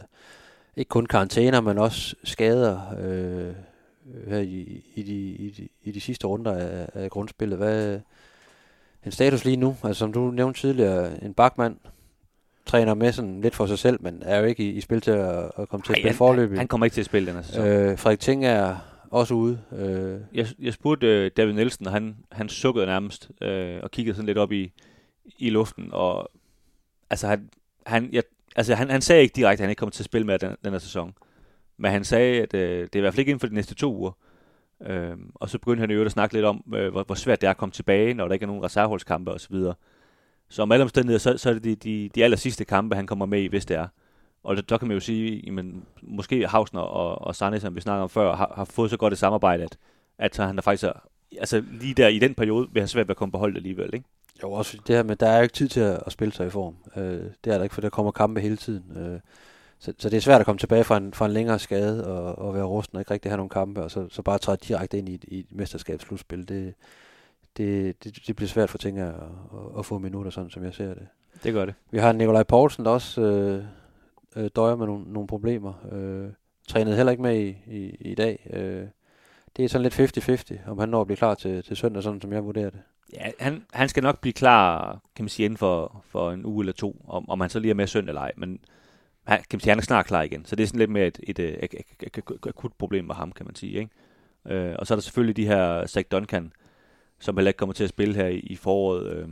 ikke kun karantæner, men også skader øh, her i, i, de, i, de, i de sidste runder af, af grundspillet. Hvad en status lige nu? Altså som du nævnte tidligere, en bakmand træner med sådan lidt for sig selv, men er jo ikke i, i spil til at, at komme til at spille forløb. Han, han kommer ikke til at spille den her sæson. Øh, Frederik Ting er også ude. Øh. Jeg, jeg spurgte uh, David Nielsen, og han, han sukkede nærmest øh, og kiggede sådan lidt op i, i luften. Og, altså, han, han, jeg, altså, han, han sagde ikke direkte, at han ikke kommer til at spille med den, den her sæson. Men han sagde, at øh, det er i hvert fald ikke inden for de næste to uger. Øh, og så begyndte han jo at snakke lidt om, øh, hvor, hvor svært det er at komme tilbage, når der ikke er nogen reserveholdskampe osv. Så, så om alle omstændigheder, så, så er det de, de, de aller sidste kampe, han kommer med i, hvis det er. Og der, der kan man jo sige, jamen, måske Hausner og, og Sanne, som vi snakker om før, har, har fået så godt et samarbejde, at, at han er faktisk er, altså lige der i den periode vil have svært ved at komme på holdet alligevel, ikke? Jo, også det her med, der er jo ikke tid til at, at spille sig i form. Øh, det er der ikke, for der kommer kampe hele tiden. Øh, så, så det er svært at komme tilbage fra en, fra en længere skade og, og være rusten og ikke rigtig have nogle kampe, og så, så bare træde direkte ind i, i et mesterskabsslutspil. Det, det, det, det bliver svært for ting at, at, at få minutter, sådan som jeg ser det. Det gør det. Vi har Nikolaj Poulsen, der også øh, øh, døjer med nogle, nogle problemer. Øh, trænede heller ikke med i, i, i dag. Øh, det er sådan lidt 50-50, om han når at blive klar til, til søndag, sådan som jeg vurderer det. Ja, han, han skal nok blive klar, kan man sige, inden for, for en uge eller to, om, om han så lige er med søndag eller ej. Men han, kan man sige, han er snart klar igen. Så det er sådan lidt mere et, et, et, et, et, akut problem med ham, kan man sige. Ikke? Øh, og så er der selvfølgelig de her Zach Duncan, som heller ikke kommer til at spille her i, i foråret, øh,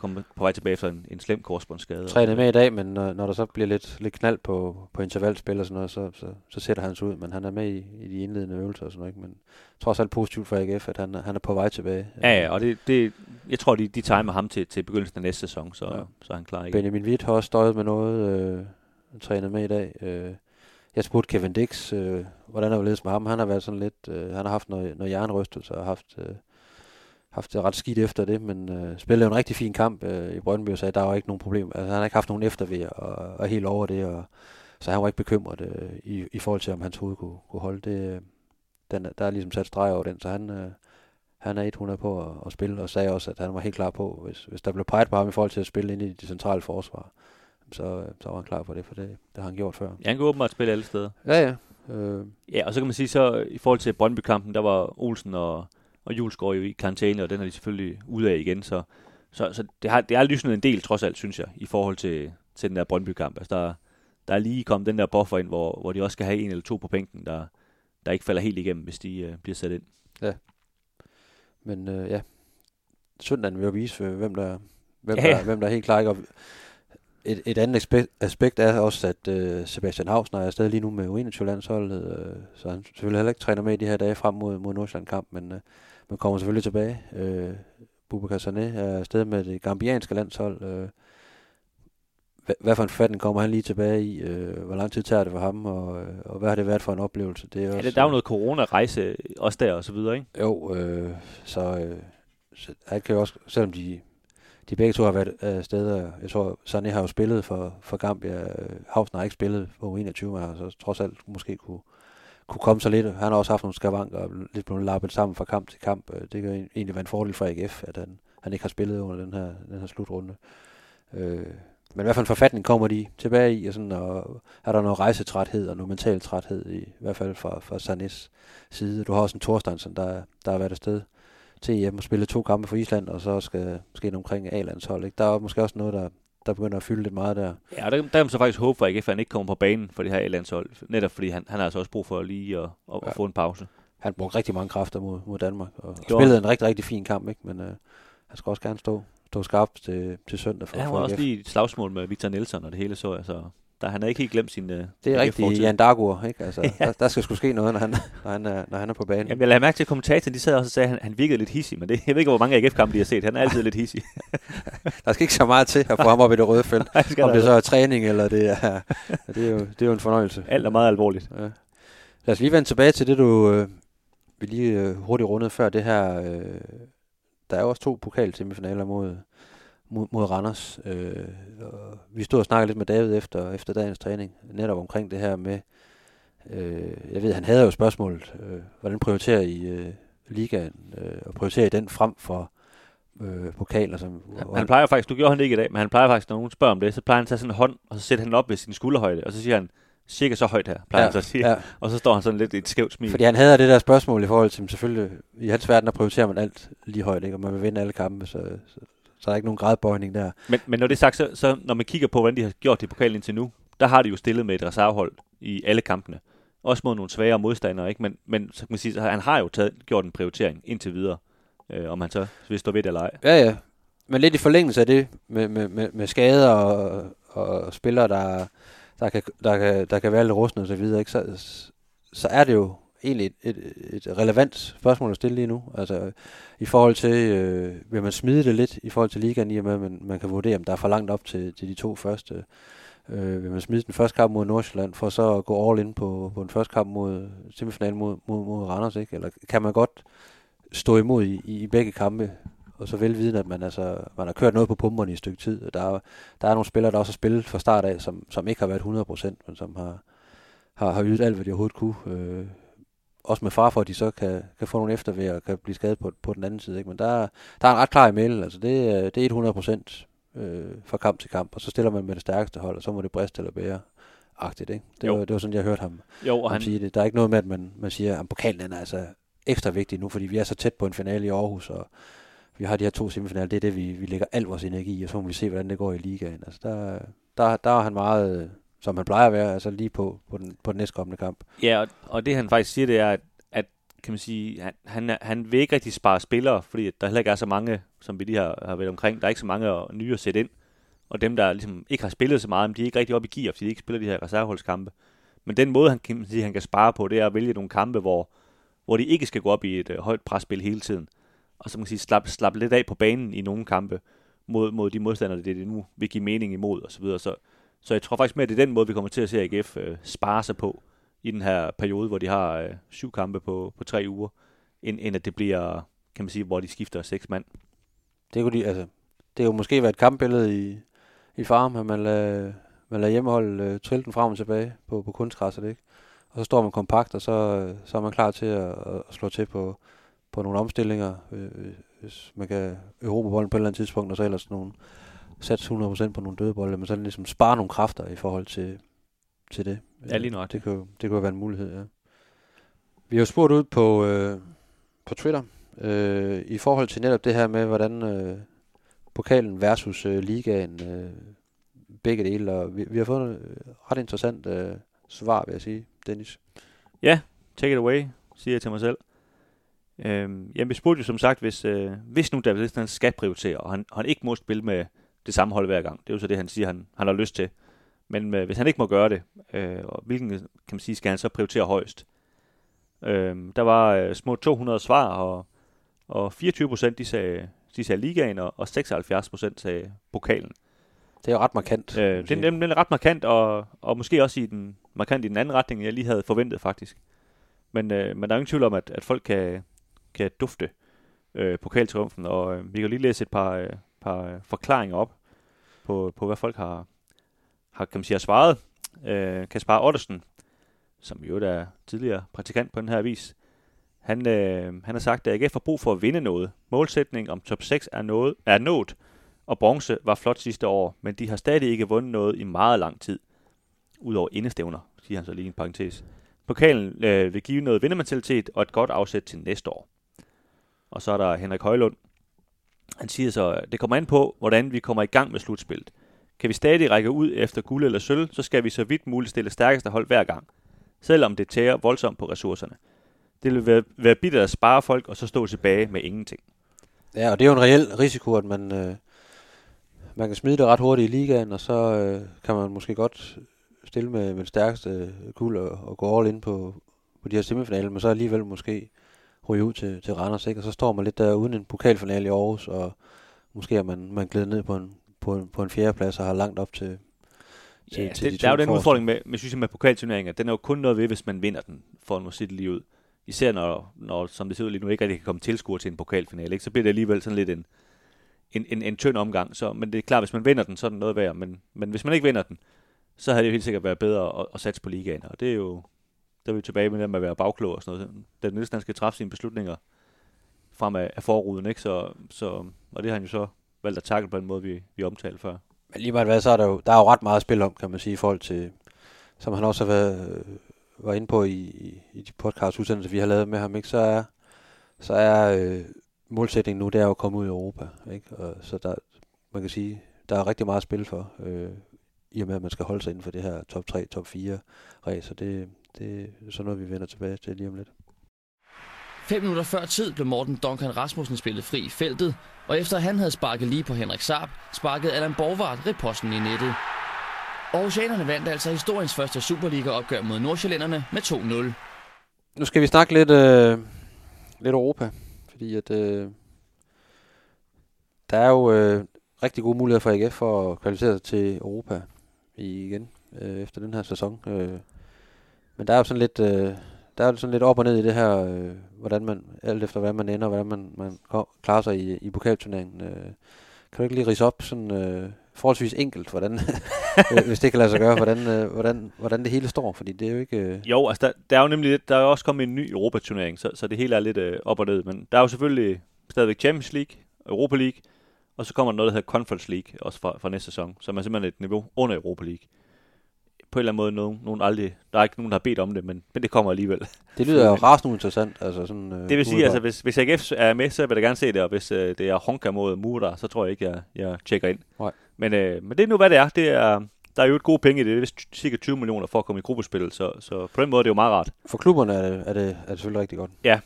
kommer på vej tilbage efter en, en slem korsbåndsskade. Trænet med i dag, men når, når der så bliver lidt, lidt knald på, på intervalspil og sådan noget, så, så, så sætter han sig ud, men han er med i, i de indledende øvelser og sådan noget. Men trods alt positivt for AGF, at han, han er på vej tilbage. Ja, ja og det, det, jeg tror, de, de timer ham til, til begyndelsen af næste sæson, så, ja. så er han klar igen. Benjamin Witt har også støjet med noget, øh, trænet med i dag. Øh, jeg spurgte Kevin Dix, øh, hvordan er det med ham? Han har været sådan lidt, øh, han har haft noget, noget jernrystelse og haft... Øh, haft det ret skidt efter det, men øh, spillede en rigtig fin kamp øh, i Brøndby og sagde, at der var ikke nogen problem. Altså, han har ikke haft nogen efterved og, og helt over det, og, så han var ikke bekymret øh, i, i forhold til, om hans hoved kunne, kunne holde det. Øh, den, der er ligesom sat streg over den, så han, øh, han er 100 på at, at spille, og sagde også, at han var helt klar på, hvis, hvis der blev peget på ham i forhold til at spille ind i det centrale forsvar, så, så var han klar på det, for det, det har han gjort før. Ja, han kan åbenbart spille alle steder. Ja, ja. Øh. Ja, og så kan man sige, så i forhold til Brøndby-kampen, der var Olsen og og Jules går jo i karantæne, og den er de selvfølgelig ude af igen, så, så, så det, har, det er lysnet en del, trods alt, synes jeg, i forhold til, til den der Brøndby-kamp. Altså, der, der er lige kommet den der buffer ind, hvor, hvor de også skal have en eller to på bænken, der, der ikke falder helt igennem, hvis de uh, bliver sat ind. Ja. Men uh, ja, søndagen vil jo vise, hvem der, hvem, ja. der, hvem der er helt klar. Ikke? Et, et andet aspekt, aspekt er også, at uh, Sebastian Hausner er stadig lige nu med U21-landsholdet, uh, så han selvfølgelig heller ikke træner med i de her dage frem mod, mod Nordsjælland-kamp, men uh, man kommer selvfølgelig tilbage. Uh, Bubakar Sané er stadig med det gambianske landshold. Uh, hvad, hvad for en forfatning kommer han lige tilbage i? Uh, hvor lang tid tager det for ham, og, og hvad har det været for en oplevelse? Det er ja, også, det, der er jo noget corona-rejse også der og så videre, ikke? Jo, uh, så, uh, så han kan jo også, selvom de de begge to har været øh, steder. Jeg tror, Sané har jo spillet for, for Gambia. Hausen har ikke spillet på 21, men har så trods alt måske kunne, kunne komme så lidt. Han har også haft nogle skavanker og lidt blevet lappet sammen fra kamp til kamp. Øh, det kan egentlig være en fordel for AGF, at han, han ikke har spillet under den her, den her slutrunde. Øh, men hvad for en forfatning kommer de tilbage i, og, sådan, og er der noget rejsetræthed og noget mental træthed, i, i hvert fald fra, fra Sanis side. Du har også en Thorstensen, der, der har været afsted til hjem og spille to kampe for Island, og så skal ske omkring A-landshold. Ikke? Der er måske også noget, der, der begynder at fylde lidt meget der. Ja, der, der er man så faktisk håbe for at han ikke kommer på banen for det her A-landshold. Netop fordi han, han har altså også brug for lige at, at, ja. at få en pause. Han brugte rigtig mange kræfter mod, mod Danmark, og, og spillede en rigtig, rigtig fin kamp, ikke? men øh, han skal også gerne stå, stå skarpt til, til søndag. For, ja, han var også lige et slagsmål med Victor Nielsen og det hele så, altså der, han har ikke helt glemt sin... Uh, det er rigtigt, Jan Dagur, ikke? Altså, (laughs) ja. der, der, skal sgu ske noget, når han, når han, er, når han er på banen. Jamen, jeg lader mærke til, at kommentatoren, de sad også og sagde, at han, han virkede lidt hissig, men det, jeg ved ikke, hvor mange AGF-kampe de har set. Han er altid lidt hissig. (laughs) der skal ikke så meget til at få ham op i det røde felt. (laughs) Nej, Om det så er træning, eller det er, det er, jo, det er jo en fornøjelse. Alt er meget alvorligt. Ja. Lad os lige vende tilbage til det, du øh, vi lige øh, hurtigt rundede før det her. Øh, der er jo også to pokal-semifinaler mod, mod, mod Randers. Øh, og vi stod og snakkede lidt med David efter, efter dagens træning, netop omkring det her med, øh, jeg ved, han havde jo spørgsmålet, øh, hvordan prioriterer I øh, ligaen, øh, og prioriterer I den frem for øh, pokaler? Som, han, han plejer faktisk, du gjorde han det ikke i dag, men han plejer faktisk, når nogen spørger om det, så plejer han at tage sådan en hånd, og så sætter han op ved sin skulderhøjde, og så siger han, cirka så højt her, plejer ja, han så at sige. Ja. Og så står han sådan lidt i et skævt smil. Fordi han havde det der spørgsmål i forhold til, selvfølgelig, i hans verden, der prioriterer man alt lige højt, ikke? og man vil vinde alle kampe, så, så, så er der ikke nogen gradbøjning der. Men, men når det er sagt, så, så når man kigger på, hvordan de har gjort det i pokalen indtil nu, der har de jo stillet med et reservehold i alle kampene. Også mod nogle svære modstandere, ikke? Men, men så kan man sige, så han har jo taget, gjort en prioritering indtil videre, øh, om han så vil stå ved det eller ej. Ja, ja. Men lidt i forlængelse af det, med, med, med, med skader og, og spillere, der, der, kan, der, kan, der kan være lidt rustne og så videre, ikke? Så, så er det jo egentlig et, et, et relevant spørgsmål at stille lige nu. Altså i forhold til, øh, vil man smide det lidt i forhold til ligaen, i og med at man, man kan vurdere, om der er for langt op til, til de to første. Øh, vil man smide den første kamp mod Nordsjælland, for så at gå all in på, på den første kamp mod semifinalen mod, mod, mod Randers, ikke? Eller kan man godt stå imod i, i, i begge kampe, og så velviden, at man, altså, man har kørt noget på pumperne i et stykke tid. Der er, der er nogle spillere, der også har spillet fra start af, som, som ikke har været 100%, men som har, har, har ydet alt, hvad de overhovedet kunne. Øh, også med far for, at de så kan, kan få nogle eftervær og kan blive skadet på, på den anden side. Ikke? Men der, der er en ret klar e-mail. Altså det, det er 100 procent øh, fra kamp til kamp, og så stiller man med det stærkeste hold, og så må det briste eller bære agtigt, ikke? Det, var, det var sådan, jeg hørte ham, jo, og ham han... sige det. Der er ikke noget med, at man, man siger, at pokalen er altså ekstra vigtig nu, fordi vi er så tæt på en finale i Aarhus, og vi har de her to semifinaler, det er det, vi, vi lægger al vores energi i, og så må vi se, hvordan det går i ligaen. Altså der, der, der er han meget som han plejer at være, altså lige på, på, den, på den næstkommende kamp. Ja, og, og det han faktisk siger, det er, at, at kan man sige, han, han, han vil ikke rigtig spare spillere, fordi der heller ikke er så mange, som vi lige har, har været omkring, der er ikke så mange nye at sætte ind. Og dem, der ligesom ikke har spillet så meget, de er ikke rigtig op i gear, fordi de ikke spiller de her reserveholdskampe. Men den måde, han kan, sige, han kan spare på, det er at vælge nogle kampe, hvor, hvor de ikke skal gå op i et øh, højt presspil hele tiden. Og så man kan sige, slappe slap lidt af på banen i nogle kampe mod, mod de modstandere, det, det nu vil give mening imod osv. Så, videre. så så jeg tror faktisk mere, at det er den måde, vi kommer til at se AGF øh, spare sig på i den her periode, hvor de har øh, syv kampe på, på tre uger, end, end at det bliver, kan man sige, hvor de skifter seks mand. Det kunne de, altså, det jo måske være et kampbillede i, i farm, at man lader, man lader hjemmeholdet øh, trille den frem og tilbage på, på kunstgræsset, ikke? Og så står man kompakt, og så, øh, så er man klar til at, at slå til på, på nogle omstillinger, øh, øh hvis man kan Europa bolden på et eller andet tidspunkt, og så ellers nogle, satse 100% på nogle døde bolde, men så ligesom spare nogle kræfter i forhold til, til det. Ja, lige nok. Det kunne, det kunne være en mulighed, ja. Vi har jo spurgt ud på, øh, på Twitter, øh, i forhold til netop det her med, hvordan øh, pokalen versus øh, ligaen, øh, begge dele, og vi, vi har fået et ret interessant øh, svar, vil jeg sige, Dennis. Ja, take it away, siger jeg til mig selv. Øhm, jamen, vi spurgte jo som sagt, hvis, øh, hvis nu David Liston skal prioritere, og han, han ikke må spille med det samme hold hver gang. Det er jo så det, han siger, han, han har lyst til. Men øh, hvis han ikke må gøre det, øh, og hvilken kan man sige, skal han så prioritere højst? Øh, der var øh, små 200 svar, og, og 24 procent de sagde, de sagde ligaen, og, og 76 procent sagde pokalen. Det er jo ret markant. Øh, den er ret markant, og, og måske også i den, markant i den anden retning, jeg lige havde forventet faktisk. Men, øh, men der er ingen tvivl om, at, at folk kan, kan dufte øh, pokaltriumfen, og øh, vi kan lige læse et par, øh, par øh, forklaringer op på, på, hvad folk har, har, kan man sige, har svaret. Øh, Kaspar Ottesen, som jo er tidligere praktikant på den her avis, han, øh, han har sagt, at AGF har brug for at vinde noget. Målsætning om top 6 er, noget, er nået, og bronze var flot sidste år, men de har stadig ikke vundet noget i meget lang tid. Udover indestævner, siger han så lige en parentes. Pokalen øh, vil give noget vindermentalitet og et godt afsæt til næste år. Og så er der Henrik Højlund, han siger så, det kommer an på, hvordan vi kommer i gang med slutspillet. Kan vi stadig række ud efter guld eller sølv, så skal vi så vidt muligt stille stærkeste hold hver gang, selvom det tærer voldsomt på ressourcerne. Det vil være, være bittert at spare folk, og så stå tilbage med ingenting. Ja, og det er jo en reel risiko, at man, øh, man kan smide det ret hurtigt i ligaen, og så øh, kan man måske godt stille med, med det stærkeste guld og, og gå all ind på, på de her semifinaler, men så alligevel måske ryge ud til, til Randers, ikke? og så står man lidt der uden en pokalfinale i Aarhus, og måske er man, man glædet ned på en, på, en, på en fjerdeplads og har langt op til, til, ja, til det, de Der er jo den forreste. udfordring med, med, synes jeg, med pokalturneringer, den er jo kun noget ved, hvis man vinder den, for at sige det lige ud. Især når, når, som det ser ud lige nu, ikke rigtig kan komme tilskuer til en pokalfinale, ikke? så bliver det alligevel sådan lidt en, en, en, en tynd omgang. Så, men det er klart, hvis man vinder den, så er den noget værd. Men, men hvis man ikke vinder den, så havde det jo helt sikkert været bedre at, at satse på ligaen. Og det er jo, der er vi tilbage med det med at være bagklog og sådan noget. Den Nielsen skal træffe sine beslutninger frem af, af forruden, ikke? Så, så, og det har han jo så valgt at takle på den måde, vi, vi omtalte før. Men lige meget hvad, så er der jo, der er jo ret meget spil om, kan man sige, i forhold til, som han også har været, øh, var inde på i, i, i de podcast-udsendelser, vi har lavet med ham, ikke? så er, så er øh, målsætningen nu, det er jo at komme ud i Europa. Ikke? Og, så der, man kan sige, der er rigtig meget at spille for, øh, i og med, at man skal holde sig inden for det her top 3, top 4 race, og det, det er sådan noget, vi vender tilbage til lige om lidt. Fem minutter før tid blev Morten Duncan Rasmussen spillet fri i feltet, og efter han havde sparket lige på Henrik Saab, sparkede Allan Borgvart riposten i nettet. Aarhusianerne vandt altså historiens første Superliga-opgør mod Nordsjællænderne med 2-0. Nu skal vi snakke lidt, øh, lidt Europa, fordi at, øh, der er jo øh, rigtig gode muligheder for AGF for at kvalificere sig til Europa igen øh, efter den her sæson. Øh, men der er jo sådan lidt, øh, der er sådan lidt op og ned i det her, øh, hvordan man, alt efter hvad man ender, hvordan man, man klarer sig i, i pokalturneringen. Øh, kan du ikke lige rise op sådan øh, forholdsvis enkelt, hvordan, (laughs) øh, hvis det kan lade sig gøre, hvordan, øh, hvordan, hvordan det hele står, fordi det er jo ikke... Øh... Jo, altså der, der er jo nemlig, der er jo også kommet en ny Europaturnering, så, så det hele er lidt øh, op og ned, men der er jo selvfølgelig stadigvæk Champions League, Europa League, og så kommer der noget, der hedder Conference League, også fra, fra næste sæson, som er simpelthen et niveau under Europa League. På en eller anden måde, nogen, nogen aldrig, der er ikke nogen, der har bedt om det, men, men det kommer alligevel. Det lyder jo (laughs) rasende interessant. Altså sådan, øh, det vil sige, altså, hvis, hvis AGF er med, så vil jeg gerne se det, og hvis øh, det er Honka mod Mura, så tror jeg ikke, jeg, jeg tjekker ind. Nej. Men, øh, men det er nu, hvad det er. Det er der er jo et gode penge i det. Det er cirka 20 millioner for at komme i gruppespil, så, så på den måde er det jo meget rart. For klubberne er det, er det, er det selvfølgelig rigtig godt. Ja.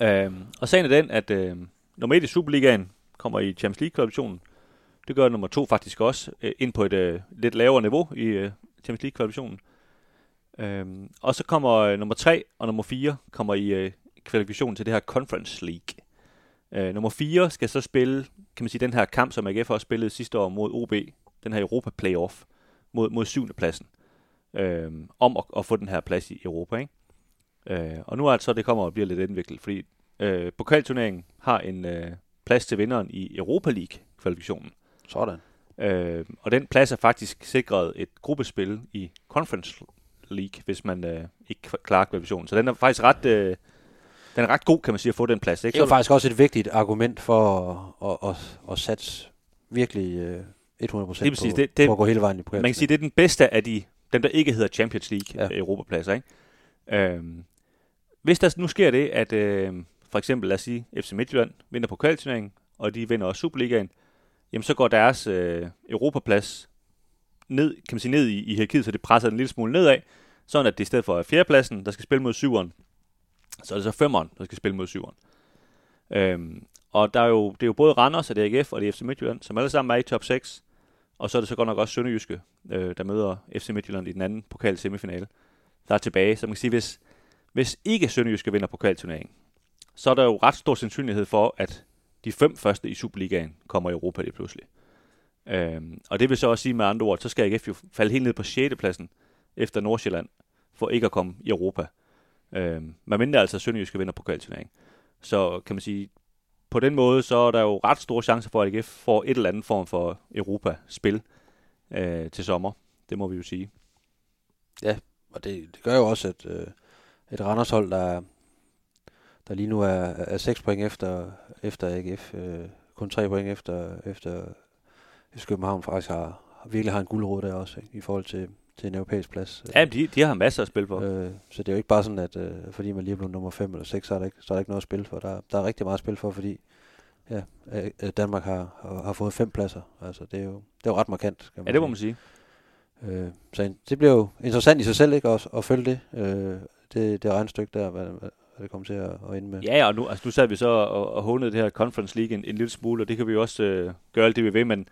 Øhm, og sagen er den, at øh, nummer 1 i Superligaen kommer i Champions League-kvalifikationen. Det gør nummer 2 faktisk også, øh, ind på et øh, lidt lavere niveau i øh, Champions League-kvalifikationen. Øhm, og så kommer øh, nummer 3 og nummer 4 kommer i øh, kvalifikationen til det her Conference League. Øh, nummer 4 skal så spille, kan man sige, den her kamp, som AGF også spillede sidste år mod OB, den her Europa Playoff, mod, mod syvende pladsen, øh, om at, at få den her plads i Europa. Ikke? Øh, og nu er det så, det kommer og bliver lidt indviklet, fordi øh, pokalturneringen har en øh, plads til vinderen i Europa League-kvalifikationen. Sådan. Øh, og den plads er faktisk sikret et gruppespil i Conference League, hvis man øh, ikke klarer kvalifikationen. Så den er faktisk ret... Øh, den er ret god, kan man sige, at få den plads. Ikke? Det er faktisk også et vigtigt argument for at, at, at, at satse virkelig øh, 100% det på, det, det, på at gå hele vejen i. Man kan sige, det er den bedste af de, dem, der ikke hedder Champions League ja. Europapladser. Ikke? Øhm, hvis der nu sker det, at øh, for eksempel, lad os sige, FC Midtjylland vinder pokalturneringen, og de vinder også Superligaen, jamen så går deres øh, Europaplads ned, kan man sige, ned i, i hierarkiet, så det presser en lille smule nedad, sådan at det i stedet for fjerdepladsen, der skal spille mod syveren, så er det så femeren, der skal spille mod syveren. Øhm, og der er jo, det er jo både Randers og DGF og det er FC Midtjylland, som alle sammen er i top 6. Og så er det så godt nok også Sønderjyske, øh, der møder FC Midtjylland i den anden pokal semifinale, der er tilbage. Så man kan sige, hvis, hvis ikke Sønderjyske vinder pokalturneringen, så er der jo ret stor sandsynlighed for, at de fem første i Superligaen kommer i Europa lige pludselig. Øhm, og det vil så også sige med andre ord, så skal AGF jo falde helt ned på 6. pladsen efter Nordsjælland, for ikke at komme i Europa. Øhm, man mindre altså Sønderjyske vinder pokalturneringen. Så kan man sige, på den måde, så er der jo ret store chancer for, at AGF får et eller andet form for Europa-spil øh, til sommer. Det må vi jo sige. Ja, og det, det gør jo også, at øh, et Randershold, der, der lige nu er, er 6 point efter, efter AGF, øh, kun 3 point efter, efter København faktisk har, virkelig har en guldråd der også, ikke, i forhold til, til en europæisk plads. Ja, de, de har masser at spille for. Øh, så det er jo ikke bare sådan, at øh, fordi man lige er blevet nummer 5 eller 6, så er der ikke, så er der ikke noget at spille for. Der, der er rigtig meget at spille for, fordi ja, øh, Danmark har, har, har fået fem pladser. Altså, det er jo, det er jo ret markant. Kan man ja, det må man sige. Øh, så det bliver jo interessant i sig selv ikke, at, at følge det, øh, det, det regnstykke der, hvad det kommer til at, at ende med. Ja, og nu, altså, nu sad vi så og, og håndede det her Conference League en, en lille smule, og det kan vi jo også øh, gøre alt det, vi vil, men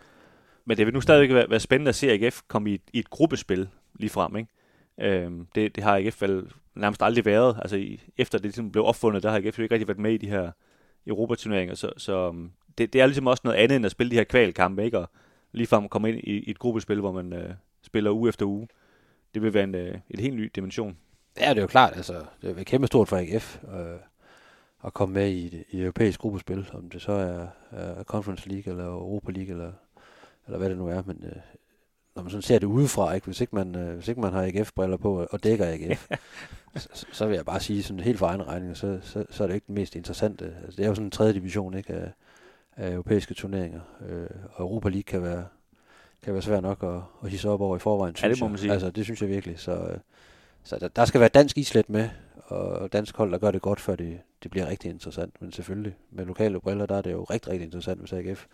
men det vil nu stadigvæk være, være spændende at se AGF komme i et, i et gruppespil lige frem. Ikke? Øhm, det, det har AGF vel nærmest aldrig været. Altså i, efter det ligesom blev opfundet, der har AGF jo ikke rigtig været med i de her Europaturneringer. Så, så øhm, det, det er ligesom også noget andet end at spille de her kvalkampe, ikke? Og frem komme ind i, i et gruppespil, hvor man øh, spiller uge efter uge. Det vil være en, øh, et helt ny dimension. Ja, det er jo klart. Altså, det er kæmpe stort for AGF. Øh, at komme med i i europæisk gruppespil, om det så er, er Conference League eller Europa League eller, eller hvad det nu er, men øh, når man sådan ser det udefra, ikke? Hvis, ikke man, øh, hvis ikke man har AGF-briller på og dækker AGF, så, så vil jeg bare sige sådan helt for egen regning, så, så, så er det ikke den mest interessante. Altså, det er jo sådan en tredje division ikke, af, af europæiske turneringer, øh, og Europa League kan være, kan være svært nok at, at hisse op over i forvejen, Ja, det synes må jeg. man sige. Altså, det synes jeg virkelig. Så, øh, så der, der skal være dansk islet med, og dansk hold, der gør det godt, før det, det bliver rigtig interessant. Men selvfølgelig, med lokale briller, der er det jo rigtig, rigtig interessant, hvis AGF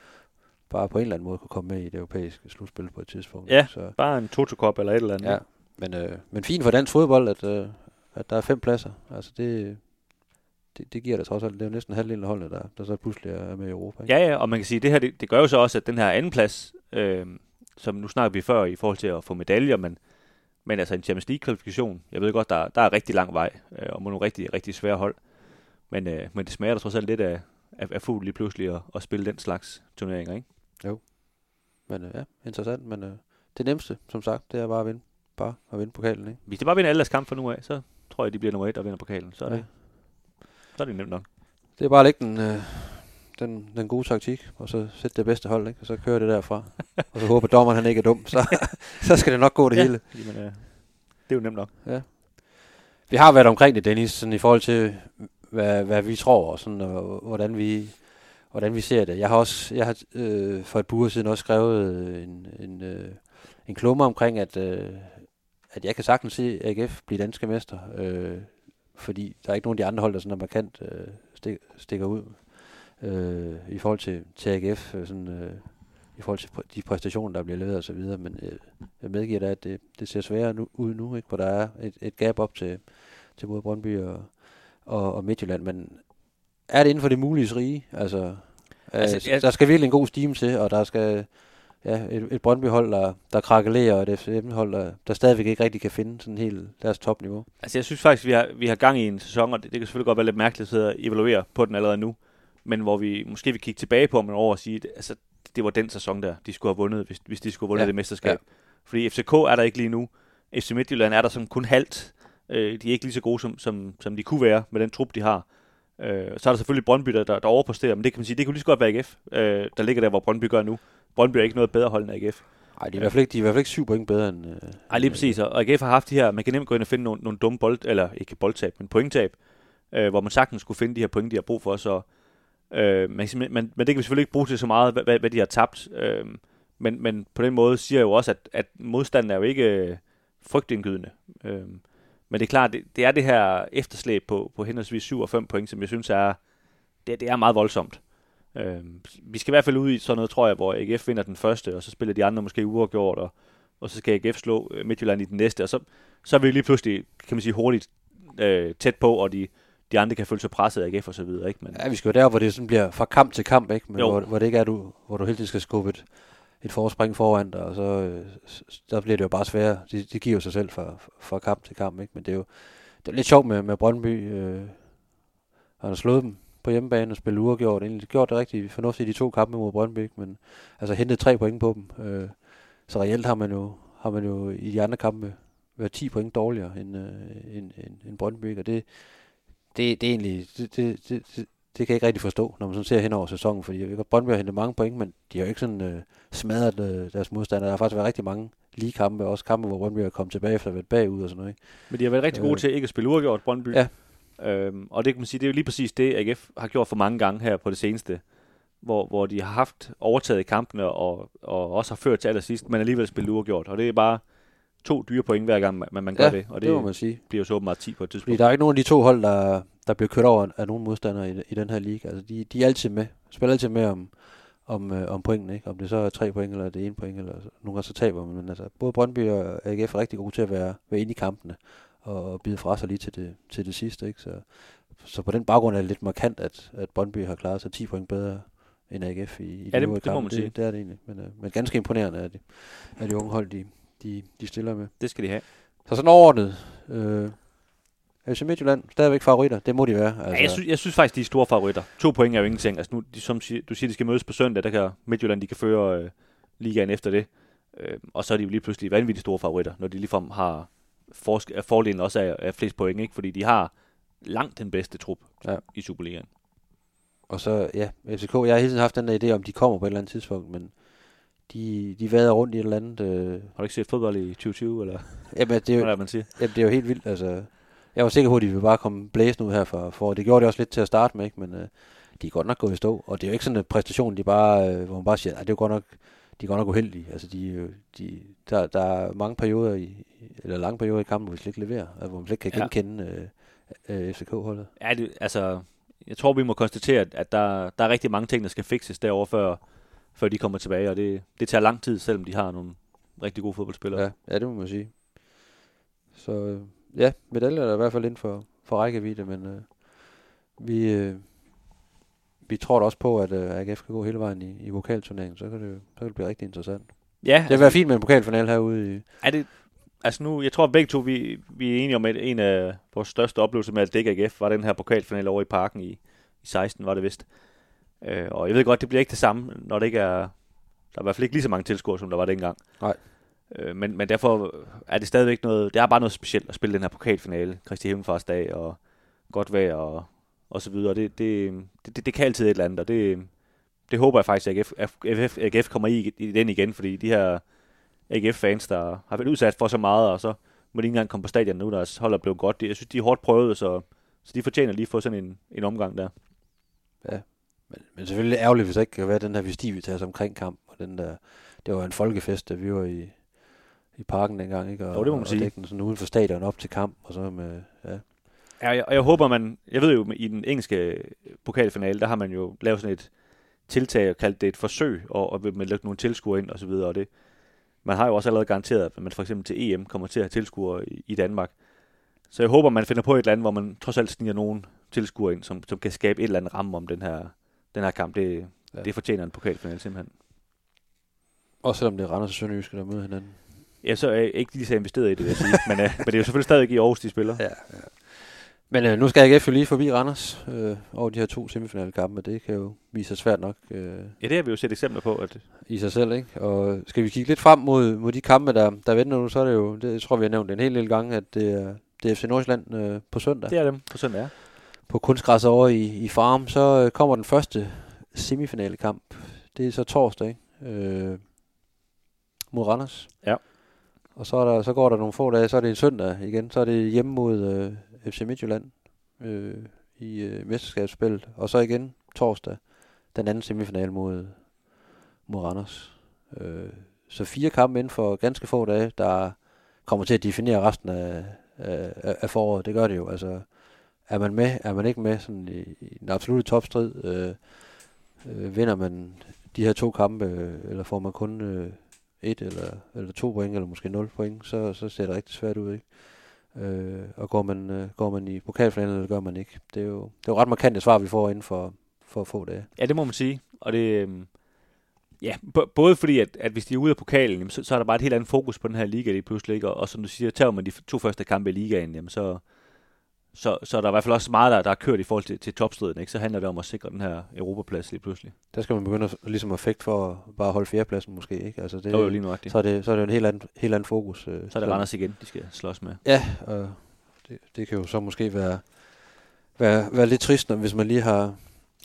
bare på en eller anden måde kunne komme med i det europæiske slutspil på et tidspunkt. Ja. Så, Bare en Toto-kop eller et eller andet. ja. Men, øh, men fint for dansk fodbold, at, øh, at der er fem pladser. Altså det, det, det giver det trods alt. Det er jo næsten halvdelen af holdene, der, der så pludselig er med i Europa. Ikke? Ja, ja, og man kan sige, at det her, det, det gør jo så også, at den her anden plads, øh, som nu snakker vi før i forhold til at få medaljer, men, men altså en Champions League-kvalifikation, jeg ved godt, der, der er rigtig lang vej, øh, og må nogle rigtig, rigtig svære hold. Men, øh, men det smager da trods alt lidt af, af, af fugl lige pludselig at, at spille den slags turneringer, ikke? Men øh, ja, interessant. Men øh, det nemmeste, som sagt, det er bare at vinde. Bare at vinde pokalen, ikke? Hvis det bare vinder alle deres kampe fra nu af, så tror jeg, de bliver nummer et og vinder pokalen. Så er det, Ja. så er det nemt nok. Det er bare at lægge den, øh, den, den gode taktik, og så sætte det bedste hold, ikke? Og så køre det derfra. og så håber dommeren, han ikke er dum. Så, (laughs) så skal det nok gå det Ja. hele. Jamen, øh, det er jo nemt nok. Vi har været omkring det, Dennis, sådan i forhold til, hvad, hvad vi tror, og, sådan, og hvordan, vi, hvordan vi ser det. Jeg har også jeg har, øh, for et par uger siden også skrevet en, en, øh, en klumme omkring, at, øh, at jeg kan sagtens se AGF blive danske mester, øh, fordi der er ikke nogen af de andre hold, der sådan er markant øh, stik, stikker ud øh, i forhold til, til AGF, øh, sådan, øh, i forhold til de præstationer, der bliver leveret osv., men øh, jeg medgiver da, at det, det ser sværere nu, ud nu, ikke? hvor der er et, et gap op til, til både Brøndby og, og, og Midtjylland, men er det inden for det mulige rige? Altså, Altså, altså jeg... der skal virkelig en god stime til, og der skal ja, et, et Brøndby-hold, der, der krakelerer, og et FCM-hold, der, der stadigvæk ikke rigtig kan finde sådan helt deres topniveau. Altså, jeg synes faktisk, vi har, vi har gang i en sæson, og det, det kan selvfølgelig godt være lidt mærkeligt at sidde og evaluere på den allerede nu, men hvor vi måske vil kigge tilbage på om en år og sige, at altså, det var den sæson der, de skulle have vundet, hvis, hvis de skulle have vundet Ja, det mesterskab. Fordi FCK er der ikke lige nu. FC Midtjylland er der som kun halvt. Øh, de er ikke lige så gode, som, som, som de kunne være med den trup, de har. Øh, så er der selvfølgelig Brøndby, der, der, overpræsterer, men det kan man sige, det kunne lige så godt være AGF, øh, der ligger der, hvor Brøndby gør nu. Brøndby er ikke noget bedre hold end AGF. Nej, de er, i hvert fald ikke, de er i hvert fald ikke syv point bedre end... Øh, Ej, lige præcis. Og AGF har haft de her, man kan nemt gå ind og finde nogle, nogle dumme bold, eller ikke boldtab, men pointtab, øh, hvor man sagtens skulle finde de her point, de har brug for. Så, øh, man, man, men, men det kan vi selvfølgelig ikke bruge til så meget, hvad, hvad, hvad de har tabt. Øh, men, men på den måde siger jeg jo også, at, at modstanden er jo ikke øh, frygtindgydende. Øh, men det er klart, det, det er det her efterslæb på, på henholdsvis 7 og 5 point, som jeg synes er, det, det er meget voldsomt. Øh, vi skal i hvert fald ud i sådan noget, tror jeg, hvor AGF vinder den første, og så spiller de andre måske uafgjort, og, og så skal AGF slå øh, Midtjylland i den næste, og så, så er vi lige pludselig, kan man sige, hurtigt øh, tæt på, og de, de andre kan føle sig presset af AGF og så videre, ikke? Men, Ja, vi skal jo der, hvor det sådan bliver fra kamp til kamp, ikke? Men Jo. hvor, hvor, det ikke er, du, hvor du hele tiden skal skubbe et, et forspring foran dig, og så, øh, s- der bliver det jo bare sværere. Det, det giver jo sig selv fra, fra kamp til kamp, ikke? Men det er jo det er lidt sjovt med, med Brøndby. Øh, han har slået dem på hjemmebane og spillet uafgjort. Egentlig gjort det rigtig fornuftigt i de to kampe mod Brøndby, ikke? men altså hentet tre point på dem. Øh, så reelt har man jo, har man jo i de andre kampe været 10 point dårligere end, øh, end, end, end Brøndby, og det, det, det er egentlig, det, det, det, det, det kan jeg ikke rigtig forstå, når man sådan ser hen over sæsonen, fordi jeg ved godt, Brøndby har hentet mange point, men de har jo ikke sådan øh, smadret øh, deres modstandere. Der har faktisk været rigtig mange lige kampe, også kampe, hvor Brøndby er kommet tilbage efter at have været bagud og sådan noget. Ikke? men de har været rigtig gode Øh. til ikke at spille uafgjort, Brøndby. Ja. Øhm, og det kan man sige, det er jo lige præcis det, AGF har gjort for mange gange her på det seneste, hvor, hvor de har haft overtaget i kampene og, og også har ført til allersidst, men alligevel spillet uafgjort. Og det er bare to dyre point hver gang, man, man gør Ja, det. Og det det, må man sige. bliver jo så åbenbart 10 på et Fordi tidspunkt. der er ikke nogen af de to hold, der, der bliver kørt over af nogen modstandere i, i den her liga. Altså, de, de er altid med. Spiller altid med om, om, øh, om pointene, ikke? Om det så er tre point, eller det er en point, eller så- nogle gange så taber man. Men altså, både Brøndby og AGF er rigtig gode til at være, være inde i kampene, og, og bide fra sig lige til det, til det sidste, ikke? Så, så på den baggrund er det lidt markant, at, at Brøndby har klaret sig 10 point bedre end AGF i, i Ja, det- øvrige det må man sige. Det, det er det egentlig. Men, øh, men ganske imponerende er de, er de unge hold, de, de, de stiller med. Det skal de have. Så sådan overordnet, øh, FC Midtjylland, stadigvæk favoritter, det må de være. Altså, Ja, jeg, synes, jeg synes faktisk, de er store favoritter. To point er jo ingenting. Altså nu, de, som du siger, de skal mødes på søndag, der kan Midtjylland, de kan føre øh, ligaen efter det. Øh, og så er de jo lige pludselig vanvittigt store favoritter, når de ligefrem har forsk- fordelen også af, af flest point, ikke? Fordi de har langt den bedste trup Ja. i Superligaen. Og så, ja, FCK, jeg har hele tiden haft den der idé om, de kommer på et eller andet tidspunkt, men de, de vader rundt i et eller andet. Øh, Har du ikke set fodbold i 2020, eller jamen, det er hvad jo, er det, man siger? jamen, det er jo helt vildt, altså. Jeg var sikker på, at de ville bare komme blæsende ud her for, for det gjorde de også lidt til at starte med, ikke? men øh, de er godt nok gået i stå. Og det er jo ikke sådan en præstation, de bare, øh, hvor man bare siger, at det er jo godt nok, de er godt nok uheldige. Altså, de, er de, der, der er mange perioder, i, eller lange perioder i kampen, hvor vi slet ikke leverer, altså, hvor man slet ikke kan Ja. genkende øh, øh, FCK-holdet. Ja, det, altså, jeg tror, vi må konstatere, at- at der, der er rigtig mange ting, der skal fikses derovre, før, før de kommer tilbage, og det, det tager lang tid, selvom de har nogle rigtig gode fodboldspillere. Ja, ja, det må man sige. Så øh, ja, medaljer er i hvert fald inden for, for rækkevidde, men øh, vi, øh, vi tror da også på, at øh, AGF kan gå hele vejen i, i vokalturneringen, så kan, det, så kan det blive rigtig interessant. ja Det vil være fint med en pokalfinale herude i... Er det, altså nu, jeg tror begge to, vi, vi er enige om, at en af vores største oplevelser med at dække AGF, var den her pokalfinale over i parken i, i 16, var det vist. Øh, og jeg ved godt, det bliver ikke det samme, når det ikke er, der er i hvert fald ikke lige så mange tilskuere, som der var dengang. Nej. Øh, men, men derfor er det stadigvæk noget, det er bare noget specielt at spille den her pokalfinale, Kristi Himmelfarts dag, og godt vejr, og, og så videre. Det, det, det, det, kan altid et eller andet, og det, det håber jeg faktisk, at AGF, AGF, AGF kommer i, i den igen, fordi de her AGF-fans, der har været udsat for så meget, og så må de ikke engang komme på stadion nu, deres hold er blevet godt. Det- Jeg synes, de er hårdt prøvet, så, så de fortjener lige at få sådan en, en omgang der. Men, men selvfølgelig ærgerligt, hvis der ikke kan være den her festivitas omkring kamp, og den der, det var en folkefest, da vi var i, i parken dengang, ikke? Og, Jo, det må man og sige. den sådan uden for stadion op til kamp, og så med, ja, Ja, jeg, og jeg håber, man... Jeg ved jo, i den engelske pokalfinale, der har man jo lavet sådan et tiltag og kaldt det et forsøg, og, og med lægge nogle tilskuere ind og så videre, og det... Man har jo også allerede garanteret, at man for eksempel til EM kommer til at have tilskuere i, i Danmark. Så jeg håber, man finder på et eller andet, hvor man trods alt sniger nogle tilskuere ind, som, som kan skabe et eller andet ramme om den her, den her kamp. Det, Ja. det fortjener en pokalfinale simpelthen. også selvom det er Randers og Sønderjyske, der møder hinanden. Ja, så er jeg ikke lige så investeret i det, vil jeg sige. men, øh, men det er jo selvfølgelig stadig i Aarhus, de spiller. Ja, ja. Men øh, nu skal AGF jo lige forbi Randers øh, over de her to semifinale kampe, det kan jo vise sig svært nok øh, Ja, det har vi jo set eksempler på, at i sig selv, ikke? Og skal vi kigge lidt frem mod, mod de kampe, der, der venter nu, så er det jo, det jeg tror vi har nævnt en hel del gange, at det er, det er FC Nordsjælland øh, på søndag. det er dem på søndag. Ja. På kunstgræs over i, i Farm, så øh, kommer den første semifinale kamp. Det er så torsdag, ikke? Øh, mod Randers. Ja. Og så, er der, så går der nogle få dage, så er det en søndag igen. Så er det hjemme mod øh, FC Midtjylland øh, i øh, mesterskabsspillet. Og så igen torsdag, den anden semifinale mod, mod Randers. Øh, så fire kampe inden for ganske få dage, der kommer til at definere resten af, af- af foråret. Det gør det jo. Altså, er man med, er man ikke med sådan i, i den absolutte topstrid, øh, øh, vinder man de her to kampe, øh, eller får man kun øh, et eller, eller to point, eller måske nul point, så, så ser det rigtig svært ud, ikke? Øh, og går man, øh, går man i pokalfinalen, eller gør man ikke? Det er jo, det er jo ret markante svar, vi får inden for, for få dage. Ja, det må man sige. Og det, øh, ja, både fordi, at, at hvis de er ude af pokalen, jamen, så, så er der bare et helt andet fokus på den her liga det pludselig. Ikke? Og, og som du siger, tager man de to første kampe i ligaen, jamen, så, så, så er der i hvert fald også meget, der, der er kørt i forhold til, til topstriden. Ikke? Så handler det om at sikre den her Europaplads lige pludselig. Der skal man begynde at, ligesom at fægte for at bare holde fjerdepladsen måske, ikke? Altså det, Det var jo lige nøjagtigt. så, er det, så er det jo en helt anden, helt anden fokus. Øh, Så er det Randers igen, de skal slås med. Ja, og det, det kan jo så måske være, være, være lidt trist, når, hvis man lige har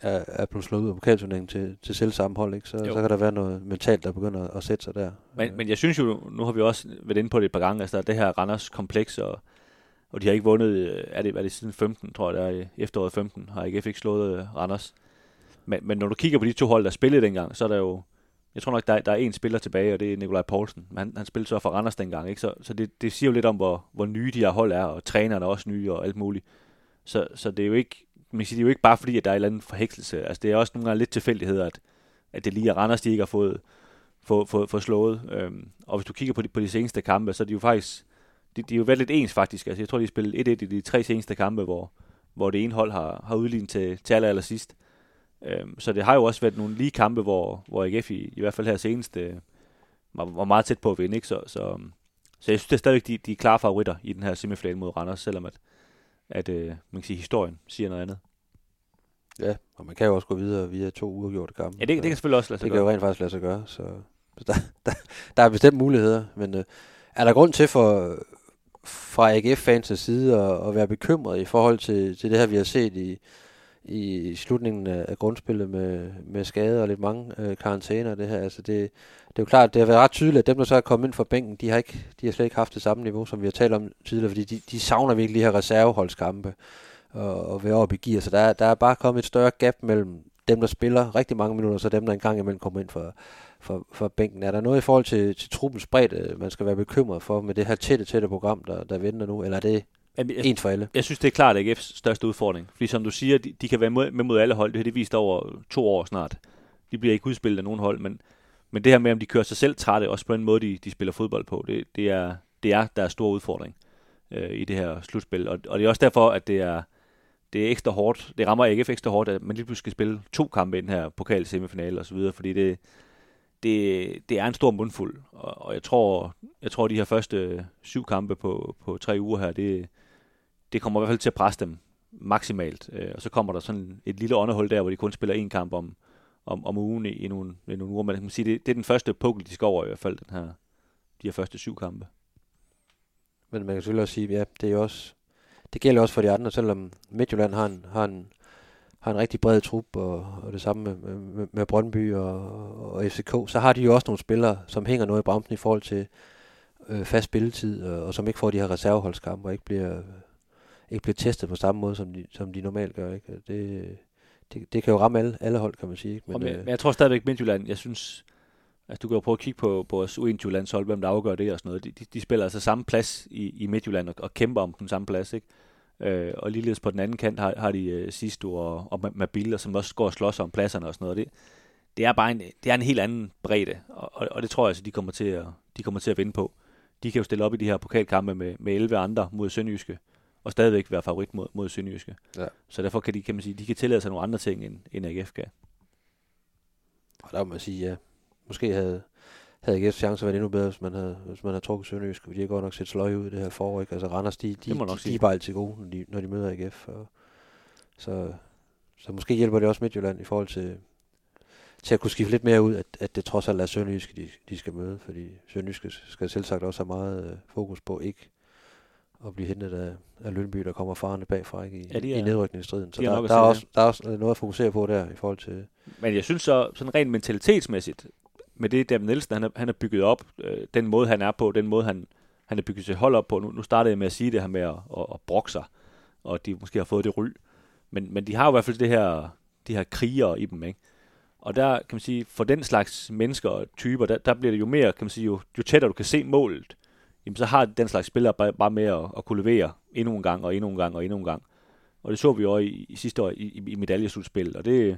er, er blevet slået ud af pokalturneringen til, til selv samme hold, ikke? Så, Jo. så kan der være noget mentalt, der begynder at sætte sig der. Men, men jeg synes jo, nu har vi også været inde på det et par gange, altså der er det her Randers kompleks, og, og de har ikke vundet, øh, er det, er det siden 15, tror jeg, der i efteråret 15, har IKF ikke slået øh, Randers. Men, men når du kigger på de to hold, der spillede dengang, så er der jo, jeg tror nok, der, er- der er en spiller tilbage, og det er Nikolaj Poulsen. Men han, han spillede så for Randers dengang, ikke? Så, så det, det siger jo lidt om, hvor, hvor nye de her hold er, og trænerne er også nye og alt muligt. Så, så det er jo ikke, man siger, det er jo ikke bare fordi, at der er en eller anden forhekselse. Altså det er også nogle gange lidt tilfældigheder, at, at det lige er Randers, de ikke har fået, få, få, få slået. Øhm, og hvis du kigger på de, på de seneste kampe, så er de jo faktisk, de, de er jo været lidt ens faktisk. Altså, jeg tror, de har spillet 1-1 i de tre seneste kampe, hvor, hvor det ene hold har, har udlignet til, til aller, aller sidst. Øhm, så det har jo også været nogle lige kampe, hvor, hvor AGF i, i hvert fald her senest øh, var, var meget tæt på at vinde. Ikke? Så, så, så jeg synes det er stadigvæk, de, de er klare favoritter i den her semifinale mod Randers, selvom at, at øh, man kan sige, historien siger noget andet. Ja, og man kan jo også gå videre via to uafgjorte kampe. Ja, det, det kan selvfølgelig også lade sig det kan jo gøre. rent faktisk lade sig gøre, så, så der, (laughs) der, der er bestemt muligheder. Men øh, er der grund til for, fra AGF-fans side at, at være bekymret i forhold til, til det her, vi har set i, i slutningen af, af grundspillet med, med skade og lidt mange øh, karantæner. Det her. Altså det, det er jo klart, det har været ret tydeligt, at dem, der så er kommet ind fra bænken, de har, ikke, de har slet ikke haft det samme niveau, som vi har talt om tidligere, fordi de, de savner virkelig de her reserveholdskampe og, og være oppe i gear. Så der, der er bare kommet et større gap mellem dem, der spiller rigtig mange minutter, og så dem, der engang imellem kommer ind for, for, for bænken. Er der noget i forhold til, til truppens bredde, man skal være bekymret for med det her tætte, tætte program, der, der venter nu? Eller er det Jamen, jeg, ens for alle? Jeg synes, det er klart AGF's største udfordring. Fordi som du siger, de, de kan være med, med mod alle hold. Det har de vist over to år snart. De bliver ikke udspillet af nogen hold, men, men det her med, om de kører sig selv trætte, også på den måde, de, de spiller fodbold på, det, det, er, det er der er stor udfordring øh, i det her slutspil. Og, og det er også derfor, at det er, det er ekstra hårdt. Det rammer AGF ekstra hårdt, at man lige pludselig skal spille to kampe i den her pokal semifinale og så videre, fordi det, det, det er en stor mundfuld. Og, og jeg tror, jeg tror, de her første syv kampe på, på tre uger her, det, det kommer i hvert fald til at presse dem maksimalt. Øh, og så kommer der sådan et lille underhold der, hvor de kun spiller en kamp om, om, om ugen i, i, nogle, i nogle uger. Men man kan sige, det, det er den første pukkel, de skal over i hvert fald, den her, de her første syv kampe. Men man kan selvfølgelig også sige, ja, det er også, det gælder også for de andre, selvom Midtjylland har en, har en, har en rigtig bred trup, og, og det samme med, med, med Brøndby og, og FCK, så har de jo også nogle spillere, som hænger noget i bremsen i forhold til øh, fast spilletid, og, og som ikke får de her reserveholdskampe, og ikke bliver, ikke bliver testet på samme måde, som de, som de normalt gør. Ikke? Det, det, det kan jo ramme alle, alle hold, kan man sige. Ikke? Men, men, øh, men jeg tror stadigvæk, Midtjylland, jeg synes, altså du kan jo prøve at kigge på, på vores U21 hold, hvem der afgør det og sådan noget. De, de, de spiller altså samme plads i, i Midtjylland og, og kæmper om den samme plads, ikke? Øh, og ligeledes på den anden kant har, har de uh, Sisto og, og Mabilla, som også går og slås om pladserne og sådan noget. Det, det er bare en, det er en helt anden bredde, og, og, og det tror jeg altså, de kommer til at, de kommer til at vinde på. De kan jo stille op i de her pokalkampe med, med 11 andre mod Sønderjyske, og stadigvæk være favorit mod, mod Sønderjyske. Ja. Så derfor kan de, kan man sige, de kan tillade sig nogle andre ting, end, end AGF kan. Og der må man sige, ja, måske havde, havde AGF chance været endnu bedre, hvis man havde, hvis man havde trukket Sønderjysk, fordi de har godt nok set sløje ud i det her forår. Ikke? Altså Randers, de, de, de, de er bare altid gode, når de, når de møder AGF. Og, så, så måske hjælper det også Midtjylland i forhold til, til at kunne skifte lidt mere ud, at, at det trods alt er Sønderjysk, de, de skal møde, fordi Sønderjysk skal selv sagt også have meget øh, fokus på ikke at blive hentet af, af Lønby, der kommer farne bagfra ikke, i, ja, er, i nedrykningsstriden. Så de der, der, er også, der er også noget at fokusere på der i forhold til... Men jeg synes så, sådan rent mentalitetsmæssigt, med det David Nielsen, han er, han har bygget op, øh, den måde han er på, den måde han, han har bygget sig hold op på. Nu, nu startede jeg med at sige det her med at, at, at brokke sig, og de måske har fået det ry. Men, men de har jo i hvert fald det her, de her krigere i dem, ikke? Og der kan man sige, for den slags mennesker og typer, der, der bliver det jo mere, kan man sige, jo, jo tættere du kan se målet, jamen så har den slags spillere bare, bare med at, at kunne levere endnu en gang, og endnu en gang, og endnu en gang. Og det så vi jo i, i sidste år i, i, i medaljeslutspil, og det,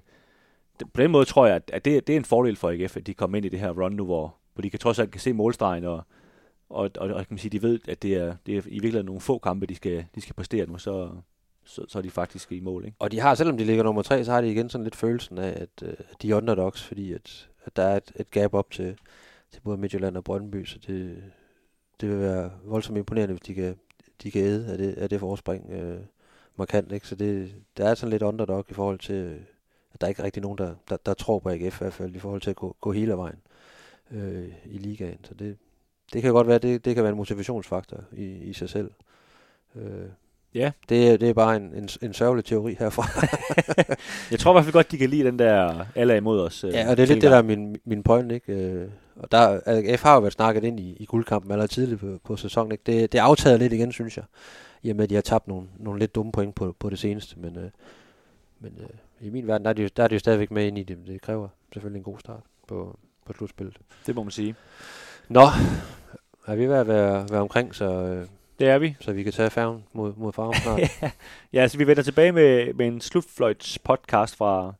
på den måde tror jeg, at det, det er en fordel for AGF, at de kommer ind i det her run nu, hvor, hvor de kan trods alt kan se målstregen, og, og, og, og kan man sige, de ved, at det er, det er i virkeligheden nogle få kampe, de skal, de skal præstere nu, så, så, så er de faktisk i mål. Ikke? Og de har, selvom de ligger nummer tre, så har de igen sådan lidt følelsen af, at, øh, at de er underdogs, fordi at, at der er et, et gap op til, til både Midtjylland og Brøndby, så det, det vil være voldsomt imponerende, hvis de kan, de kan æde af det, af det forspring øh, markant. Ikke? Så det, der er sådan lidt underdog i forhold til, at der er ikke rigtig nogen, der, der, der tror på AGF i hvert fald, i forhold til at gå, gå hele vejen øh, i ligaen. Så det, det kan godt være, det, det kan være en motivationsfaktor i, i sig selv. Øh, Ja. Det, det er bare en, en, en sørgelig teori herfra. (laughs) jeg tror i hvert fald godt, de kan lide den der alle imod os. Øh, ja, og det er lidt det, der er min, min point, ikke? Øh, og der, F har jo været snakket ind i, i guldkampen allerede tidligt på, på sæsonen, ikke? Det, det er aftaget lidt igen, synes jeg. I og med, at de har tabt nogle, nogle lidt dumme point på, på det seneste. Men, øh, men øh, i min verden, der er, de, der er de jo stadigvæk med ind i det. Det kræver selvfølgelig en god start på, på slutspillet. Det må man sige. Nå, er vi ved at være, være omkring, så... Øh, det er vi. Så vi kan tage færgen mod, mod farm snart. (laughs) ja, så vi vender tilbage med, med en slutfløjts podcast fra,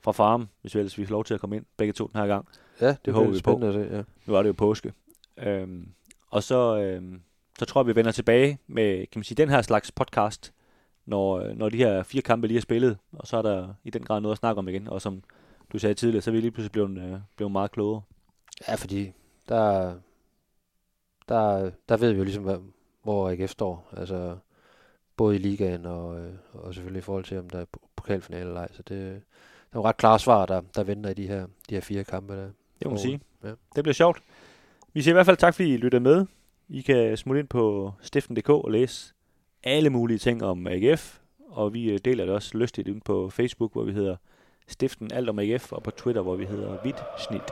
fra farm, hvis vi ellers vi får lov til at komme ind begge to den her gang. Ja, det, det vi spændende på. at se, ja. Nu er det jo påske. Øhm, og så, øhm, så tror jeg, vi vender tilbage med kan man sige, den her slags podcast, når, når de her fire kampe lige er spillet, og så er der i den grad noget at snakke om igen. Og som du sagde tidligere, så er vi lige pludselig blevet, øh, blevet meget klogere. Ja, fordi der, der, der ved vi jo ligesom, hvad, hvor AGF står. Altså både i ligaen og, øh, og selvfølgelig i forhold til, om der er pokalfinale eller ej. Så det, der er ret klare svar, der, der venter i de her, de her fire kampe. Der. Det må man sige. Ja. Det bliver sjovt. Vi siger i hvert fald tak, fordi I lyttede med. I kan smutte ind på stiften.dk og læse alle mulige ting om AGF, og vi øh, deler det også lystigt ind på Facebook, hvor vi hedder Stiften Alt om AGF, og på Twitter, hvor vi hedder Vidt Snit.